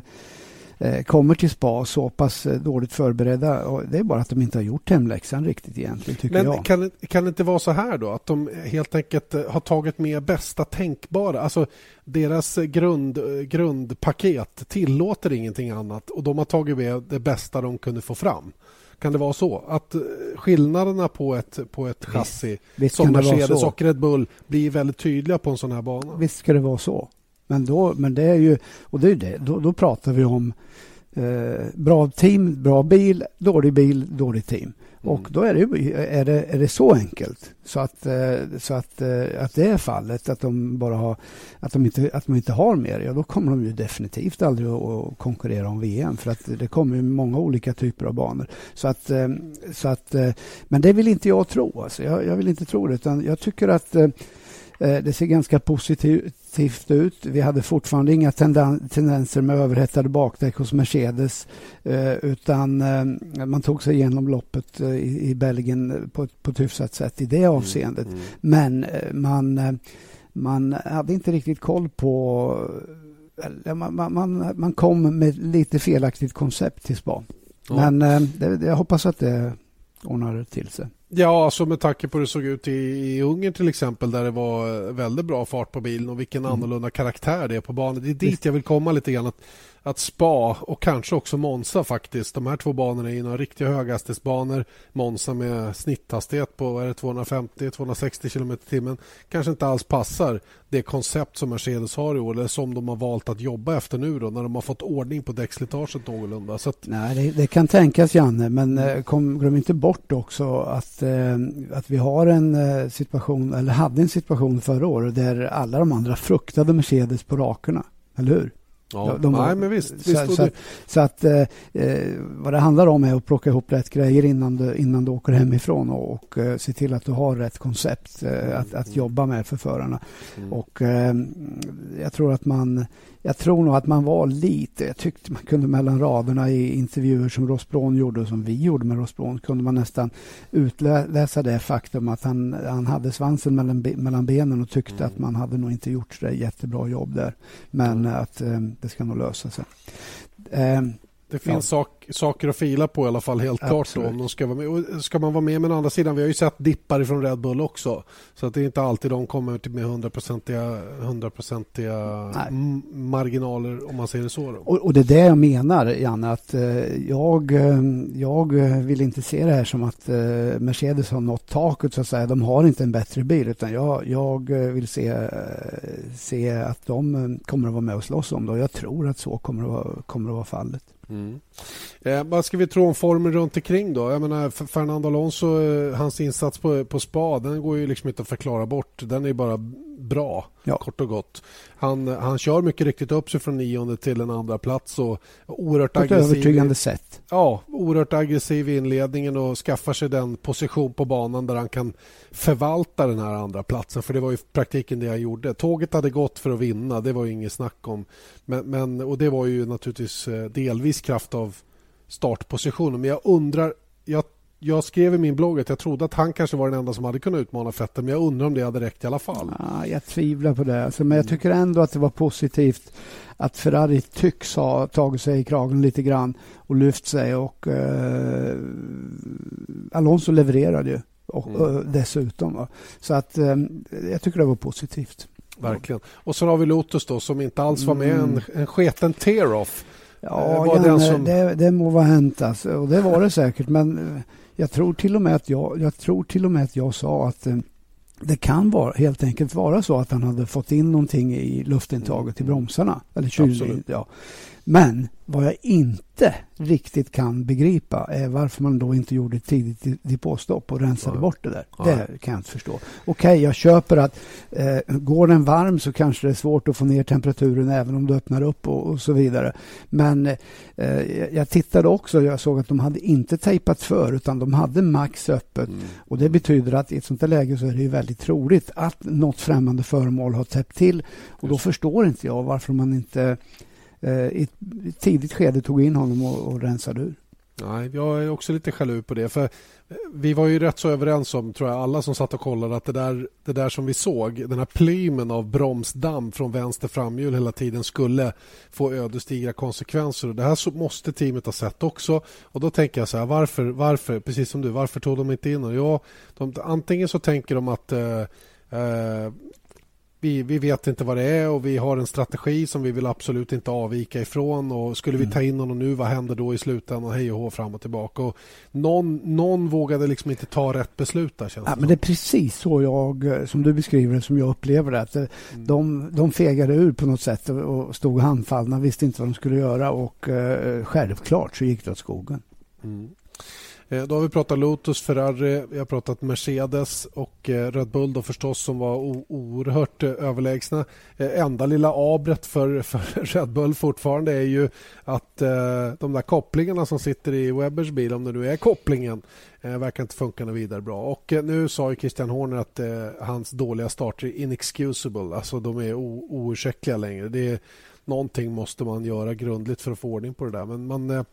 eh kommer till spa så pass eh, dåligt förberedda. Och det är bara att de inte har gjort hemläxan riktigt egentligen, tycker Men jag. Kan, kan det inte vara så här då, att de helt enkelt eh, har tagit med bästa tänkbara? Alltså deras grund, grundpaket tillåter ingenting annat och de har tagit med det bästa de kunde få fram. Kan det vara så? Att eh, skillnaderna på ett, på ett chassi Visst som Mercedes och Red Bull blir väldigt tydliga på en sån här bana? Visst ska det vara så. Men, då, men det är ju, och det är det, då, då pratar vi om eh, bra team, bra bil, dålig bil, dåligt team. Mm. Och då är det, är, det, är det så enkelt så att, eh, så att, eh, att det är fallet, att de bara har, att de inte, att de inte har mer, ja då kommer de ju definitivt aldrig att konkurrera om VM för att det kommer många olika typer av banor. Så att, eh, så att, men det vill inte jag tro. Alltså. Jag, jag vill inte tro det, utan jag tycker att det ser ganska positivt ut. Vi hade fortfarande inga tendenser med överhettade bakdäck hos Mercedes eh, utan eh, man tog sig igenom loppet eh, i, Belgien på, på ett hyfsat sätt i det mm, avseendet. Mm, mm. Men man, man hade inte riktigt koll på... Man, man, man kom med lite felaktigt koncept till spa. Ja. Men det, jag hoppas att det ordnar till sig. Ja, alltså med tanke på hur det såg ut i, i Ungern till exempel där det var väldigt bra fart på bilen och vilken mm. annorlunda karaktär det är på banan. Det är dit jag vill komma lite grann. Att att Spa och kanske också Monza faktiskt. De här två banorna är ju några riktiga höghastighetsbanor. Monza med snitthastighet på 250-260 km i timmen kanske inte alls passar det koncept som Mercedes har i år eller som de har valt att jobba efter nu då när de har fått ordning på däckslitaget någorlunda. Så att... Nej, det, det, kan tänkas Janne, men eh, kom, glöm inte bort också att, eh, att vi har en eh, situation, eller hade en situation förra året där alla de andra fruktade Mercedes på rakorna, Eller hur? Ja, de, de nej, men visst. visst så, så, att, så att eh, eh, vad det handlar om är att plocka ihop rätt grejer innan du, innan du åker hemifrån och, och eh, se till att du har rätt koncept eh, att, att mm. jobba med för förarna. Mm. Och eh, jag tror att man jag tror nog att man var lite, jag tyckte man kunde mellan raderna i intervjuer som Ross Brown gjorde och som vi gjorde med Ross Brown kunde man nästan utläsa det faktum att han, han hade svansen mellan, mellan benen och tyckte mm. att man hade nog inte gjort det jättebra jobb där. Men mm. att eh, det ska nog lösa sig. Eh, det finns ja. Sak, saker att fila på i alla fall helt Absolut. klart. Då, om de ska, vara med. Och ska man vara med med den andra sidan, vi har ju sett dippar från Red Bull också. Så att det är inte alltid de kommer med hundraprocentiga, hundraprocentiga marginaler om man säger det så. Och, och, det är det jag menar Janne, att eh, jag, eh, jag vill inte se det här som att eh, Mercedes har nått taket så att säga. De har inte en bättre bil utan jag, jag vill se, se att de kommer att vara med och slåss om det och jag tror att så kommer att vara, kommer att vara fallet. Mm. Eh, vad ska vi tro om formen runt omkring då? Jag menar, Fernando Alonso, eh, hans insats på, på spa, den går ju liksom inte att förklara bort. Den är bara bra, ja. kort och gott. Han, han kör mycket riktigt upp sig från nionde till en andra plats och oerhört på ett aggressiv. övertygande sätt. Ja, oerhört aggressiv i inledningen och skaffar sig den position på banan där han kan förvalta den här andra platsen för det var ju praktiken det han gjorde. Tåget hade gått för att vinna, det var ju inget snack om. Men, men, och det var ju naturligtvis eh, delvis kraft av startpositionen. Men jag undrar, jag jag skrev i min blogg att jag trodde att han kanske var den enda som hade kunnat utmana Vettel men jag undrar om det hade räckt i alla fall. Ja, jag tvivlar på det. Alltså, men jag tycker ändå att det var positivt att Ferrari tycks ha tagit sig i kragen lite grann och lyft sig. Och, eh, Alonso levererade ju och, mm. och dessutom. Va? Så att eh, jag tycker det var positivt. Verkligen. Och så har vi Lotus då som inte alls var med. Mm. En, en sketen tear-off. Ja, var Janne, som... det, det må vara hänt alltså. och det var det säkert. Men eh, jag tror till och med att jag, jag, tror till och med att jag sa att eh, det kan vara, helt enkelt vara så att han hade fått in någonting i luftintaget i bromsarna. Eller kylning, ja. Men vad jag inte riktigt kan begripa är varför man då inte gjorde ett tidigt depåstopp och rensade ja. bort det där. Ja. Det kan jag inte förstå. Okej, okay, jag köper att eh, går den varm så kanske det är svårt att få ner temperaturen även om du öppnar upp och, och så vidare. Men eh, jag tittade också jag såg att de hade inte tejpat för utan de hade max öppet. Mm. Och det betyder att i ett sånt här läge så är det ju väldigt troligt att något främmande föremål har täppt till. Och då förstår inte jag varför man inte Eh, i ett tidigt skede tog in honom och, och rensade ur. Nej, jag är också lite sjalu på det. För eh, Vi var ju rätt så överens om, tror jag, alla som satt och kollade att det där, det där som vi såg, den här plymen av bromsdamm från vänster framhjul hela tiden skulle få ödesdigra konsekvenser. Och det här måste teamet ha sett också. Och Då tänker jag så här, varför, varför precis som du, varför tog de inte in honom? Ja, de, antingen så tänker de att eh, eh vi, vi vet inte vad det är och vi har en strategi som vi vill absolut inte avvika ifrån. Och Skulle vi mm. ta in honom nu, vad händer då i slutändan? Hej och hå, fram och tillbaka. Och någon, någon vågade liksom inte ta rätt beslut där, ja, men Det är precis så jag, som du beskriver det, som jag upplever det. Att mm. de, de fegade ur på något sätt och stod handfallna, visste inte vad de skulle göra och eh, självklart så gick det åt skogen. Mm. Eh, då har vi pratat Lotus, Ferrari, vi har pratat Mercedes och eh, Red Bull då förstås som var oerhört eh, överlägsna. Enda lilla abret för, för Red Bull fortfarande är ju att de där kopplingarna som sitter i Webbers bil, om det nu är kopplingen, verkar inte funka något vidare bra. Och nu sa ju Christian Horner att hans dåliga starter är inexcusable, alltså de är oursäktliga längre. Det är, någonting måste man göra grundligt för att få ordning på det där. Men man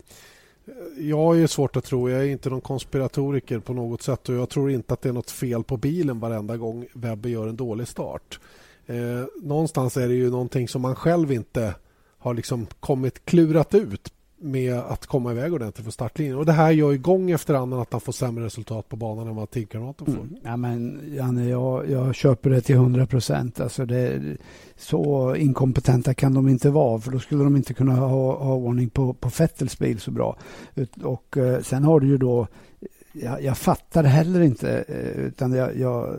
jag är svårt att tro. Jag är inte någon konspiratoriker på något sätt och jag tror inte att det är något fel på bilen varenda gång Webber gör en dålig start. Eh, någonstans är det ju någonting som man själv inte har liksom kommit klurat ut med att komma iväg ordentligt från startlinjen. Och det här gör ju gång efter annan att han får sämre resultat på banan än vad teamkamraten får. Mm. Ja, men Janne, jag, jag köper det till hundra procent. Alltså så inkompetenta kan de inte vara för då skulle de inte kunna ha, ha ordning på, på Fettels bil så bra. Och eh, sen har du ju då jag, jag fattar heller inte eh, utan jag, jag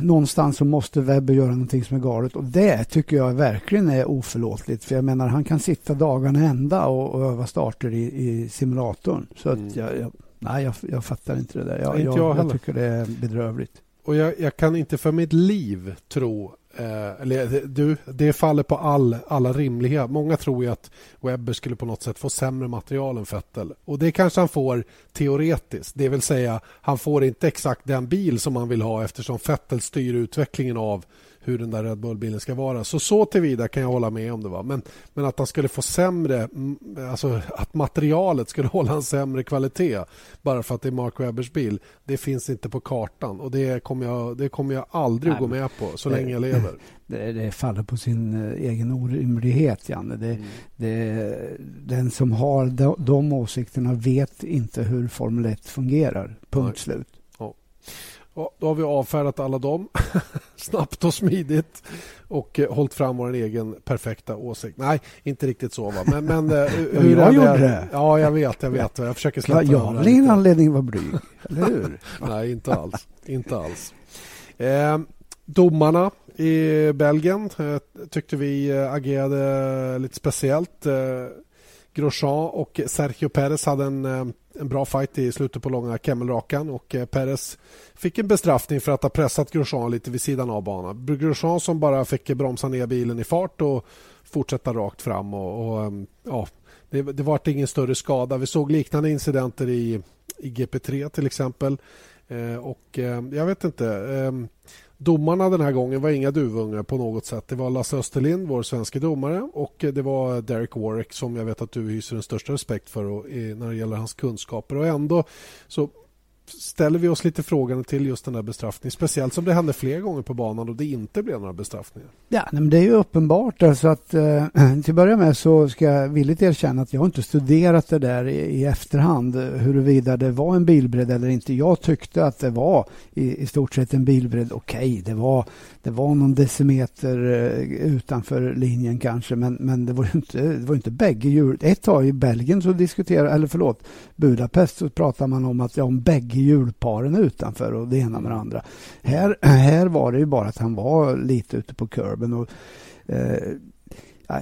någonstans så måste Webber göra någonting som är galet och det tycker jag verkligen är oförlåtligt. För jag menar, han kan sitta dagarna ända och, och öva starter i, i simulatorn. Så mm. att jag, jag, nej, jag, jag fattar inte det där. Jag, jag, jag, jag tycker det är bedrövligt. Och jag, kan inte för mitt liv tro Eh, eller, du, det faller på all, alla rimliga. Många tror ju att Webber skulle på något sätt få sämre material än Vettel. Och det kanske han får teoretiskt. Det vill säga, han får inte exakt den bil som han vill ha eftersom Vettel styr utvecklingen av hur den där Red Bull-bilen ska vara. Så så tillvida kan jag hålla med om det. Va? Men, men att han skulle få sämre, alltså att materialet skulle hålla en sämre kvalitet bara för att det är Mark Webbers bil, det finns inte på kartan och det kommer jag, det kommer jag aldrig Nej, gå med på så det, länge jag lever. Det, det, faller på sin eh, egen orimlighet, Janne. Det, mm. det, den som har de, de åsikterna vet inte hur Formel 1 fungerar. Punkt Nej. slut. Ja, då har vi avfärdat alla dem snabbt och smidigt och eh, hållit fram vår egen perfekta åsikt. Nej, inte riktigt så. Va? Men, men eh, hur jag gjorde det. Ja, jag vet. Jag vet. Jag försöker släppa ja, Jag har ingen anledning att vara blyg, eller hur? Nej, inte alls. inte alls. Eh, domarna i Belgien eh, tyckte vi eh, agerade lite speciellt. Grosjean och Sergio Perez hade en, eh, en bra fight i slutet på långa Kemmelrakan och eh, Perez fick en bestraffning för att ha pressat Grosjean lite vid sidan av banan. Grosjean som bara fick bromsa ner bilen i fart och fortsätta rakt fram. Och, och eh, ja, det, det var ingen större skada. Vi såg liknande incidenter i, i GP3 till exempel. Eh, och eh, jag vet inte. Eh, Domarna den här gången var inga duvungar på något sätt. Det var Lasse Österlind, vår svenska domare och eh, det var Derek Warwick som jag vet att du hyser den största respekt för och, eh, när det gäller hans kunskaper. Och ändå så ställer vi oss lite frågande till just den där bestraffningen. Speciellt som det hände flera gånger på banan och det inte blev några bestraffningar. Ja, men det är ju uppenbart. Alltså att, eh, till att börja med så ska jag villigt erkänna att jag inte studerat det där i, i efterhand huruvida det var en bilbredd eller inte. Jag tyckte att det var i, i stort sett en bilbredd. Okej, okay, det, var, det var någon decimeter eh, utanför linjen kanske men, men det var inte, det var inte bägge hjul. Ett tag i Belgien så diskuterade, eller förlåt, Budapest så pratade man om att ja, om bägge hjulparen utanför och det ena med det andra. Här, här var det ju bara att han var lite ute på kurben. Och, eh,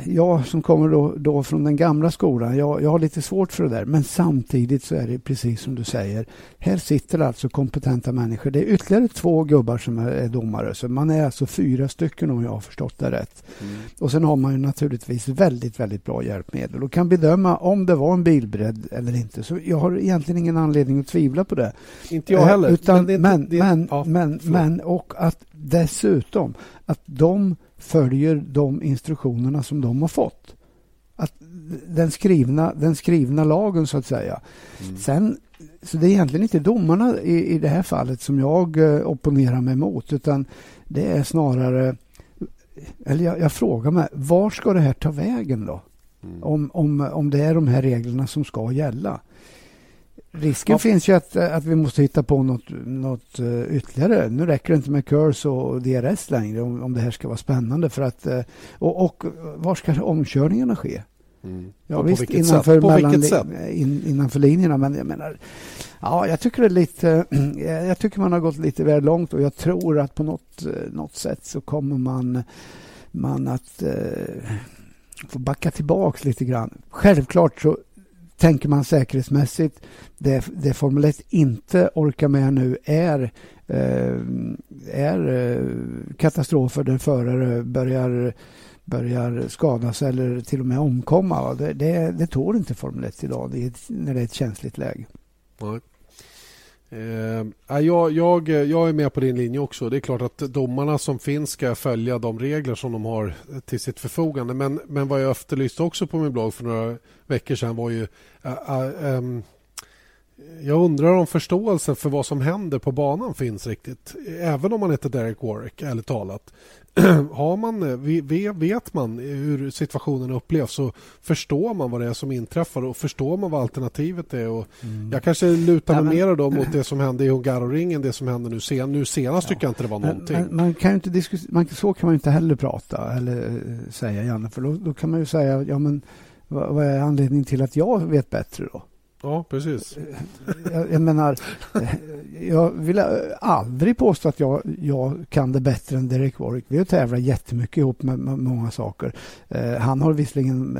jag som kommer då, då, från den gamla skolan, jag, jag har lite svårt för det där. Men samtidigt så är det precis som du säger. Här sitter alltså kompetenta människor. Det är ytterligare två gubbar som är, är domare. Så man är alltså fyra stycken om jag har förstått det rätt. Mm. Och sen har man ju naturligtvis väldigt, väldigt bra hjälpmedel och kan bedöma om det var en bilbredd eller inte. Så jag har egentligen ingen anledning att tvivla på det. Inte jag heller. Utan, men, men, men, ja, men, men, och att dessutom att de följer de instruktionerna som de har fått. Att den, skrivna, den skrivna lagen, så att säga. Mm. Sen, så det är egentligen inte domarna i, i det här fallet som jag eh, opponerar mig mot utan det är snarare... Eller jag, jag frågar mig, var ska det här ta vägen då? Mm. Om, om, om det är de här reglerna som ska gälla. Risken ja. finns ju att, att vi måste hitta på något, något uh, ytterligare. Nu räcker det inte med KURS och DRS längre om, om det här ska vara spännande. För att, uh, och, och var ska omkörningarna ske? Mm. Ja, visst, innanför, mellan, in, innanför linjerna. Men jag menar, ja, jag tycker det är lite, jag tycker man har gått lite väl långt och jag tror att på något, något sätt så kommer man, man att uh, få backa tillbaks lite grann. Självklart så tänker man säkerhetsmässigt. Det, det Formel 1 inte orkar med nu är, eh, är eh, katastrofer där förare börjar, börjar skadas eller till och med omkomma. Det, det, det tål inte Formel 1 idag när det är ett känsligt läge. Mm. Eh, jag, jag, jag är med på din linje också. Det är klart att domarna som finns ska följa de regler som de har till sitt förfogande. Men, men vad jag efterlyste också på min blogg för några veckor sedan var ju... Äh, äh, jag undrar om förståelsen för vad som händer på banan finns riktigt. Även om man heter Derek Warwick, ärligt talat. har man, vet man hur situationen upplevs så förstår man vad det är som inträffar och förstår man vad alternativet är. Och mm. Jag kanske lutar mig ja, mer då mot det som hände i Hungaroringen, det som hände nu, sen, nu senast ja. tycker jag inte det var någonting. Men, man kan inte man, så kan man inte heller prata eller eh, säga Janne, för då, då kan man ju säga ja men vad, vad är anledningen till att jag vet bättre då? Ja, precis. Eh, jag, jag, menar, eh, jag vill eh, aldrig påstå att jag, jag kan det bättre än Derek Warwick. Vi har tävlat jättemycket ihop med, med många saker. Eh, han har visserligen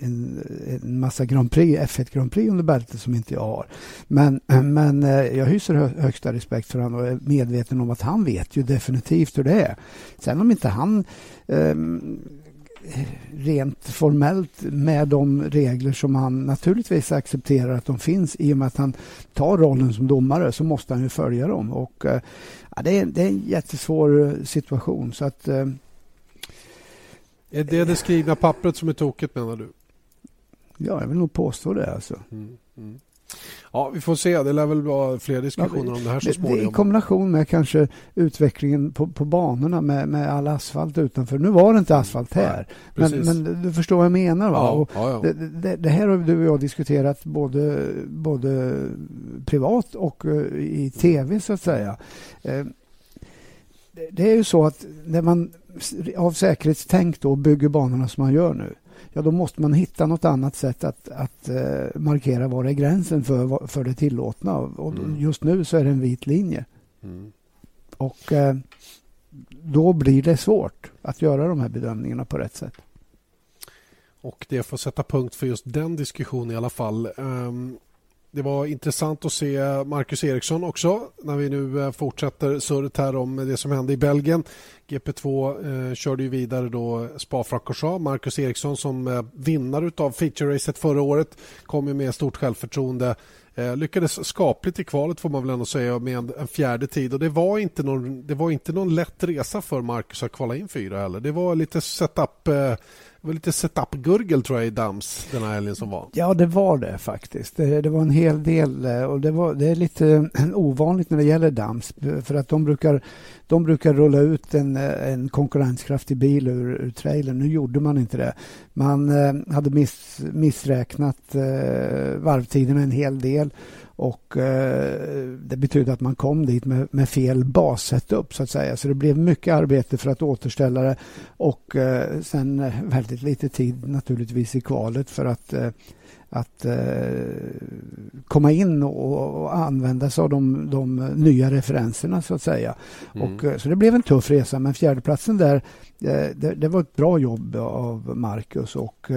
en, en massa Grand Prix, F1 Grand Prix under bältet som inte jag har. Men, men jag hyser hö, högsta respekt för honom och är medveten om att han vet ju definitivt hur det är. Sen om inte han eh, rent formellt med de regler som han naturligtvis accepterar att de finns i och med att han tar rollen som domare så måste han ju följa dem. Och, eh, ja, det, är, det är en jättesvår eh, situation. Så att, eh, är det det skrivna pappret som är tokigt menar du? Ja, jag vill nog påstå det. Alltså. Mm, mm. Ja, vi får se. Det lär väl vara fler diskussioner ja, om det här så småningom. I kombination med kanske utvecklingen på, på banorna med, med all asfalt utanför. Nu var det inte asfalt här, Nej, men, men, du förstår vad jag menar. Va? Ja, ja, det, det, det, här har du och jag diskuterat både, både privat och uh, i tv, så att säga. Uh, det är ju så att när man av säkerhetstänk då bygger banorna som man gör nu ja då måste man hitta något annat sätt att, att uh, markera var är gränsen för, för det tillåtna. Och mm. Just nu så är det en vit linje. Mm. Och uh, då blir det svårt att göra de här bedömningarna på rätt sätt. Och det får sätta punkt för just den diskussionen i alla fall. Um, det var intressant att se Marcus Eriksson också när vi nu eh, fortsätter surret här om det som hände i Belgien. GP2 eh, körde ju vidare då Spa-Francorchamps. Marcus Eriksson som eh, vinnare av feature-racet förra året kom ju med stort självförtroende. Eh, lyckades skapligt i kvalet får man väl ändå säga med en, en, fjärde tid och det var, inte någon, det var inte någon lätt resa för Marcus att kvala in fyra heller. Det var lite setup eh, det var lite setup-gurgel tror jag i Dams den här helgen som var. Ja, det var det faktiskt. Det, det var en hel del eh, och det, var, det är lite eh, ovanligt när det gäller Dams eh, för att de brukar, de brukar rulla ut en, en konkurrenskraftig bil ur, ur trailern. Nu gjorde man inte det. Man eh, hade miss, missräknat eh, varvtiderna en hel del och eh, det betyder att man kom dit med, med fel bassetup så att säga. Så det blev mycket arbete för att återställa det och eh, sen eh, väldigt lite tid naturligtvis i kvalet för att eh, att eh, komma in och, och, använda sig av de, de, nya referenserna så att säga. Mm. Och, eh, så det blev en tuff resa men fjärdeplatsen där det, det, var ett bra jobb av Marcus och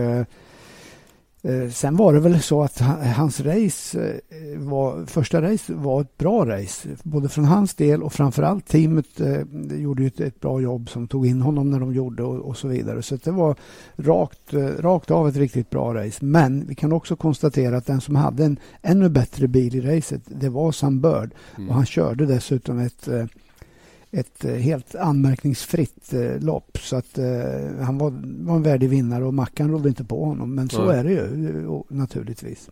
sen var det väl så att hans race eh, var, första race var ett bra race. Både från hans del och framförallt teamet eh, gjorde ett, ett, bra jobb som tog in honom när de gjorde och, och så vidare. Så det var rakt, rakt av ett riktigt bra race. Men vi kan också konstatera att den som hade en ännu bättre bil i racet, det var Sam Bird. Mm. Och han körde dessutom ett ett eh, helt anmärkningsfritt eh, lopp. Så att eh, han var, var en värdig vinnare och Mackan rådde inte på honom. Men så Nej. är det ju naturligtvis.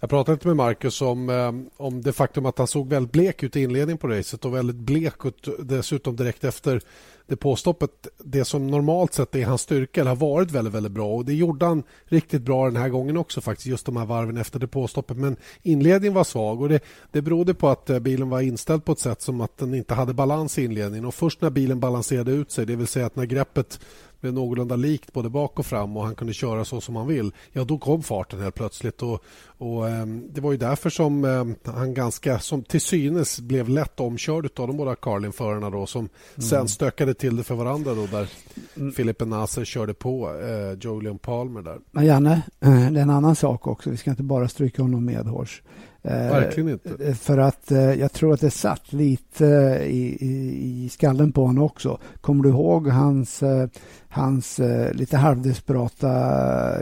Jag pratade lite med Marcus om, eh, om det faktum att han såg väldigt blek ut i inledningen på racet och väldigt blek ut dessutom direkt efter depåstoppet. Det som normalt sett är hans styrka eller har varit väldigt, väldigt bra och det gjorde han riktigt bra den här gången också faktiskt just de här varven efter depåstoppet. Men inledningen var svag och det, det berodde på att eh, bilen var inställd på ett sätt som att den inte hade balans i inledningen och först när bilen balanserade ut sig, det vill säga att när greppet blev någorlunda likt både bak och fram och han kunde köra så som han vill, ja då kom farten helt plötsligt. Och, och eh, Det var ju därför som eh, han ganska, som till synes blev lätt omkörd av de båda Carlin-förarna då som mm. sen stökade till det för varandra då där mm. Filipe Nasser körde på eh, Julian Palmer där. Men Janne, eh, det är en annan sak också. Vi ska inte bara stryka honom medhårs. Eh, Verkligen inte. För att jag tror att det satt lite i, i, i skallen på honom också. Kommer du ihåg hans hans eh, lite halvdesperata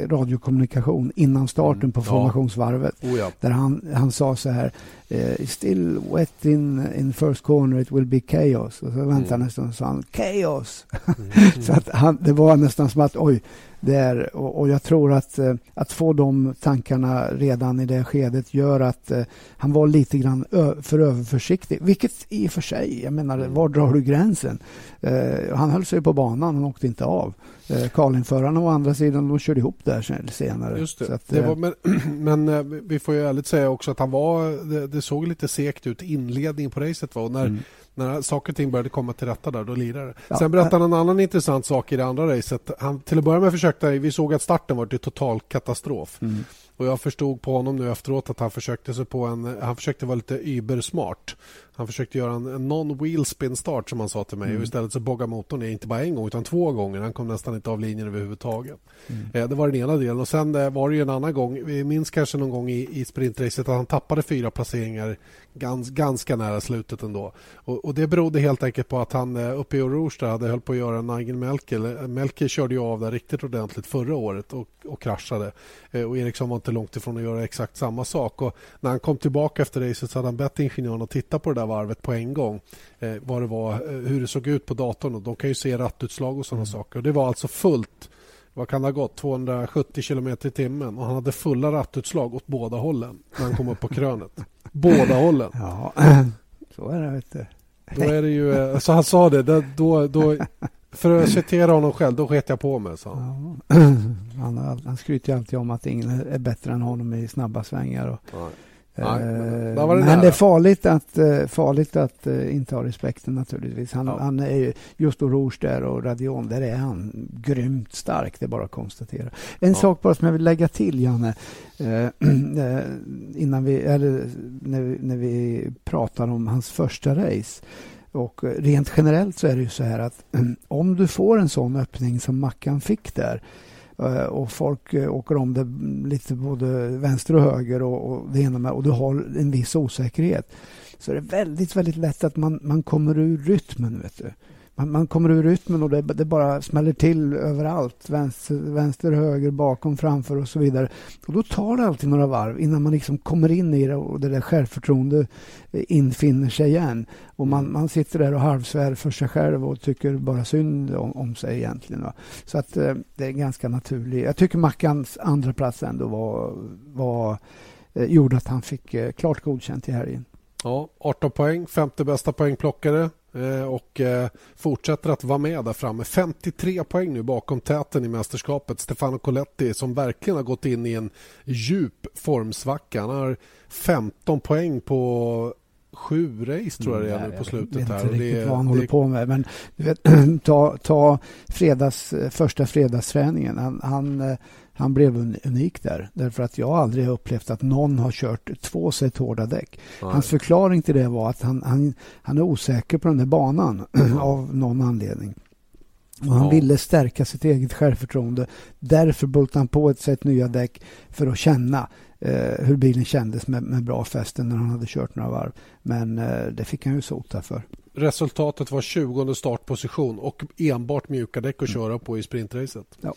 radiokommunikation innan starten mm. på formationsvarvet. Oh ja. Där han, han sa så här eh, Still wet in, in first corner it will be chaos. Och så väntade mm. han nästan och sa han chaos. Mm. så att han, det var nästan som att oj, där. Och, och, jag tror att, eh, att få de tankarna redan i det skedet gör att eh, han var lite grann för överförsiktig. Vilket i och för sig, jag menar, mm. var drar du gränsen? Eh, han höll sig på banan, han åkte inte av. Eh, Karlinförarna å andra sidan, de körde ihop där senare. Just det. Att, det var, men, men eh, vi får ju ärligt säga också att han var, det, det såg lite segt ut inledningen på racet. Var, och när, mm när saker och ting började komma till rätta där, då lirade det. Ja. Sen berättade han en annan intressant sak i det andra racet. Han, till att börja med försökte, vi såg att starten var till total katastrof. Mm. Och jag förstod på honom nu efteråt att han försökte sig på en... Han försökte vara lite übersmart. Han försökte göra en, en non-wheel spin start som han sa till mig. Mm. Och istället så boggade motorn inte bara en gång utan två gånger. Han kom nästan inte av linjen överhuvudtaget. Mm. Eh, det var den ena delen. Och Sen eh, var det en annan gång. Vi minns kanske någon gång i, i sprintracet att han tappade fyra placeringar gans, ganska nära slutet ändå. Och, och Det berodde helt enkelt på att han eh, uppe i Rouge hade höll på att göra Nigel Melker. Melker körde ju av där riktigt ordentligt förra året och, och kraschade. Eh, och Eriksson var inte långt ifrån att göra exakt samma sak. Och när han kom tillbaka efter racet så hade han bett ingenjörerna att titta på det där varvet på en gång. Eh, vad det var, eh, hur det såg ut på datorn. Och de kan ju se rattutslag och sådana mm. saker. Och det var alltså fullt vad kan det ha gått, 270 km i timmen och han hade fulla rattutslag åt båda hållen när han kom upp på krönet. båda hållen. Ja, så är det. Vet du. Då är det ju, eh, så han sa det, då, då, för att citera honom själv, då sket jag på mig. Så. Ja. Han, han skryter alltid om att ingen är bättre än honom i snabba svängar. Och, Nej. Nej, men, det, men det är farligt att, eh, farligt att uh, inte ha respekten naturligtvis. Han, ja. han är ju, just Rouge där och Radion, där är han grymt stark. Det är bara att konstatera. En ja. sak bara som jag vill lägga till, Janne. Innan vi, eller när, vi, när vi pratar om hans första race. Och rent generellt så är det ju så här att om du får en sån öppning som Mackan fick där Eh, Eh, och folk eh, åker om det lite både vänster och höger och, och det ena med och du har en viss osäkerhet så är det väldigt, väldigt lätt att man, man kommer ur rytmen. Vet du man, man kommer ur rytmen och det, det, bara smäller till överallt. Vänster, vänster, höger, bakom, framför och så vidare. Och Då tar det alltid några varv innan man liksom kommer in i det och det där självförtroende eh, infinner sig igen. Och man, man sitter där och halvsvär för sig själv och tycker bara synd om, om sig egentligen. Va? Så att eh, det är ganska naturligt. Jag tycker Mackans andra plats ändå var, var eh, gjorde att han fick eh, klart godkänt i helgen. Ja, 18 poäng, femte bästa poängplockare Eh, och eh, fortsätter att vara med där framme. 53 poäng nu bakom täten i mästerskapet. Stefano Coletti som verkligen har gått in i en djup formsvacka. Han har 15 poäng på sju race tror jag det är mm, på slutet. Jag vet inte riktigt det, vad han det... håller på med. Men vet, ta, ta fredags, första fredagsträningen. Han, han han blev unik där. Därför att jag aldrig har upplevt att någon har kört två set hårda däck. Nej. Hans förklaring till det var att han, han, han är osäker på den där banan av någon anledning. Och han ja. ville stärka sitt eget självförtroende. Därför bultade han på ett set nya däck för att känna eh, hur bilen kändes med, med bra fästen när han hade kört några varv. Men eh, det fick han ju sota för. Resultatet var 20 startposition och enbart mjuka däck att mm. köra på i sprintracet. Ja.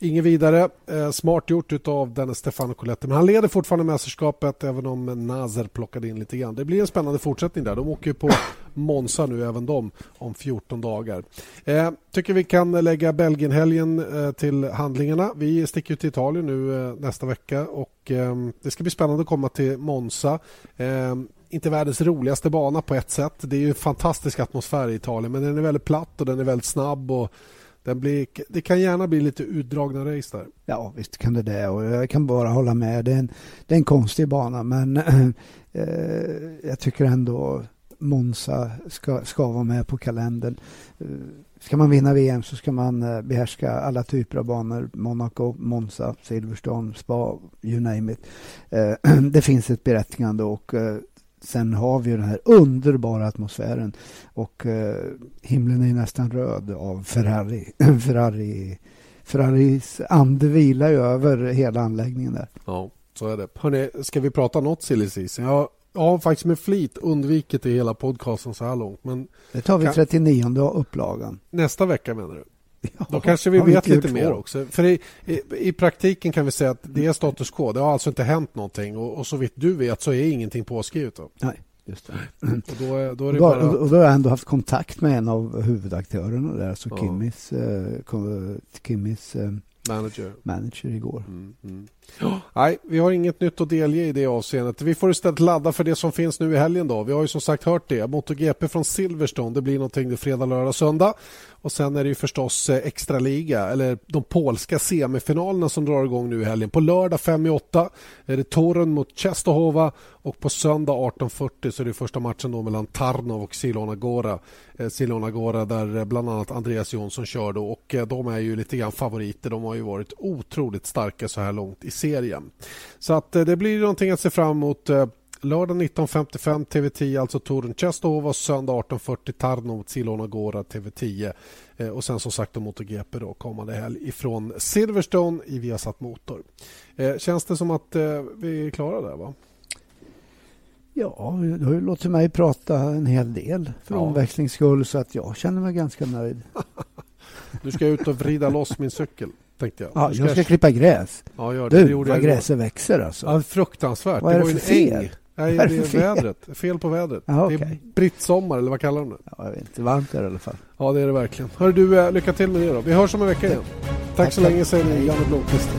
Inget vidare. Eh, smart gjort av Dennis Stefano Coletti. Men han leder fortfarande mästerskapet även om Nazer plockade in lite grann. Det blir en spännande fortsättning där. De åker på Monza nu även de om 14 dagar. Eh, tycker vi kan lägga Belgienhelgen eh, till handlingarna. Vi sticker till Italien nu eh, nästa vecka och eh, det ska bli spännande att komma till Monza. Eh, inte världens roligaste bana på ett sätt. Det är ju en fantastisk atmosfär i Italien men den är väldigt platt och den är väldigt snabb och den blir, det kan gärna bli lite utdragna race där. Ja, visst kan det det. Och jag kan bara hålla med. Det är en, det är en konstig bana, men eh, jag tycker ändå Monza ska, ska vara med på kalendern. Eh, ska man vinna VM så ska man eh, behärska alla typer av banor. Monaco, Monza, Silverstone, Spa, you name it. Det finns ett berättigande och Sen har vi den här underbara atmosfären och eh, himlen är nästan röd av Ferrari. Ferrari Ferraris ande vilar ju över hela anläggningen där. Ja, så är det. Hörrni, ska vi prata något silly season? Jag har faktiskt med flit undvikit det hela podcasten så här långt. Men det tar vi kan... 39 upplagan. Nästa vecka menar du? Ja, Då kanske vi vet lite mer också. För i, i, i, praktiken kan vi säga att det är status quo. Det har alltså inte hänt någonting och, och så vitt du vet så är ingenting påskrivet. Då. Nej, just det. Och då, då, är det då, bara... och då har jag ändå haft kontakt med en av huvudaktörerna där, alltså ja. Kimmis, uh, Kimmis uh, manager. manager igår. Mm, mm. Nej, vi har inget nytt att delge i det avseendet. Vi får istället ladda för det som finns nu i helgen. Då. Vi har ju som sagt hört det. MotoGP från Silverstone. Det blir någonting fredag, lördag, söndag. Och Sen är det ju förstås eh, extraliga, eller de polska semifinalerna som drar igång nu i helgen. På lördag 5 i 8 är det Torun mot Czestochowa Och på söndag 18.40 så är det första matchen då mellan Tarnov och Silona Gora. Eh, Silona Gora där eh, bland annat Andreas Jonsson kör då och de är ju lite grann favoriter. De har ju varit otroligt starka så här långt i serien. Så att det blir någonting att se fram emot Lördag 19.55 TV10, alltså Torun Częstochowa. Söndag 18.40 Tarnov, Silona Gora, TV10. Eh, och sen som sagt MotoGP då kommande helg ifrån Silverstone i Viasat Motor. Eh, känns det som att eh, vi är klara där? va? Ja, du har ju låtit mig prata en hel del för ja. omväxlings skull så att jag känner mig ganska nöjd. du ska ut och vrida loss min cykel tänkte jag. Ja, jag ska klippa gräs. Ja, gör det. Du, det vad gräset växer alltså. Ja, fruktansvärt. Vad är det, det var för fel? Äng. Nej, det är vädret. Fel på vädret. Aha, okay. Det är brittsommar, eller vad kallar de det? Ja, jag vet inte. Varmt är det i alla fall. Ja, det är det verkligen. Hör du, eh, lycka till med det då. Vi hörs om en vecka igen. Tack, Tack så länge, säger ni, Janne Blomqvist.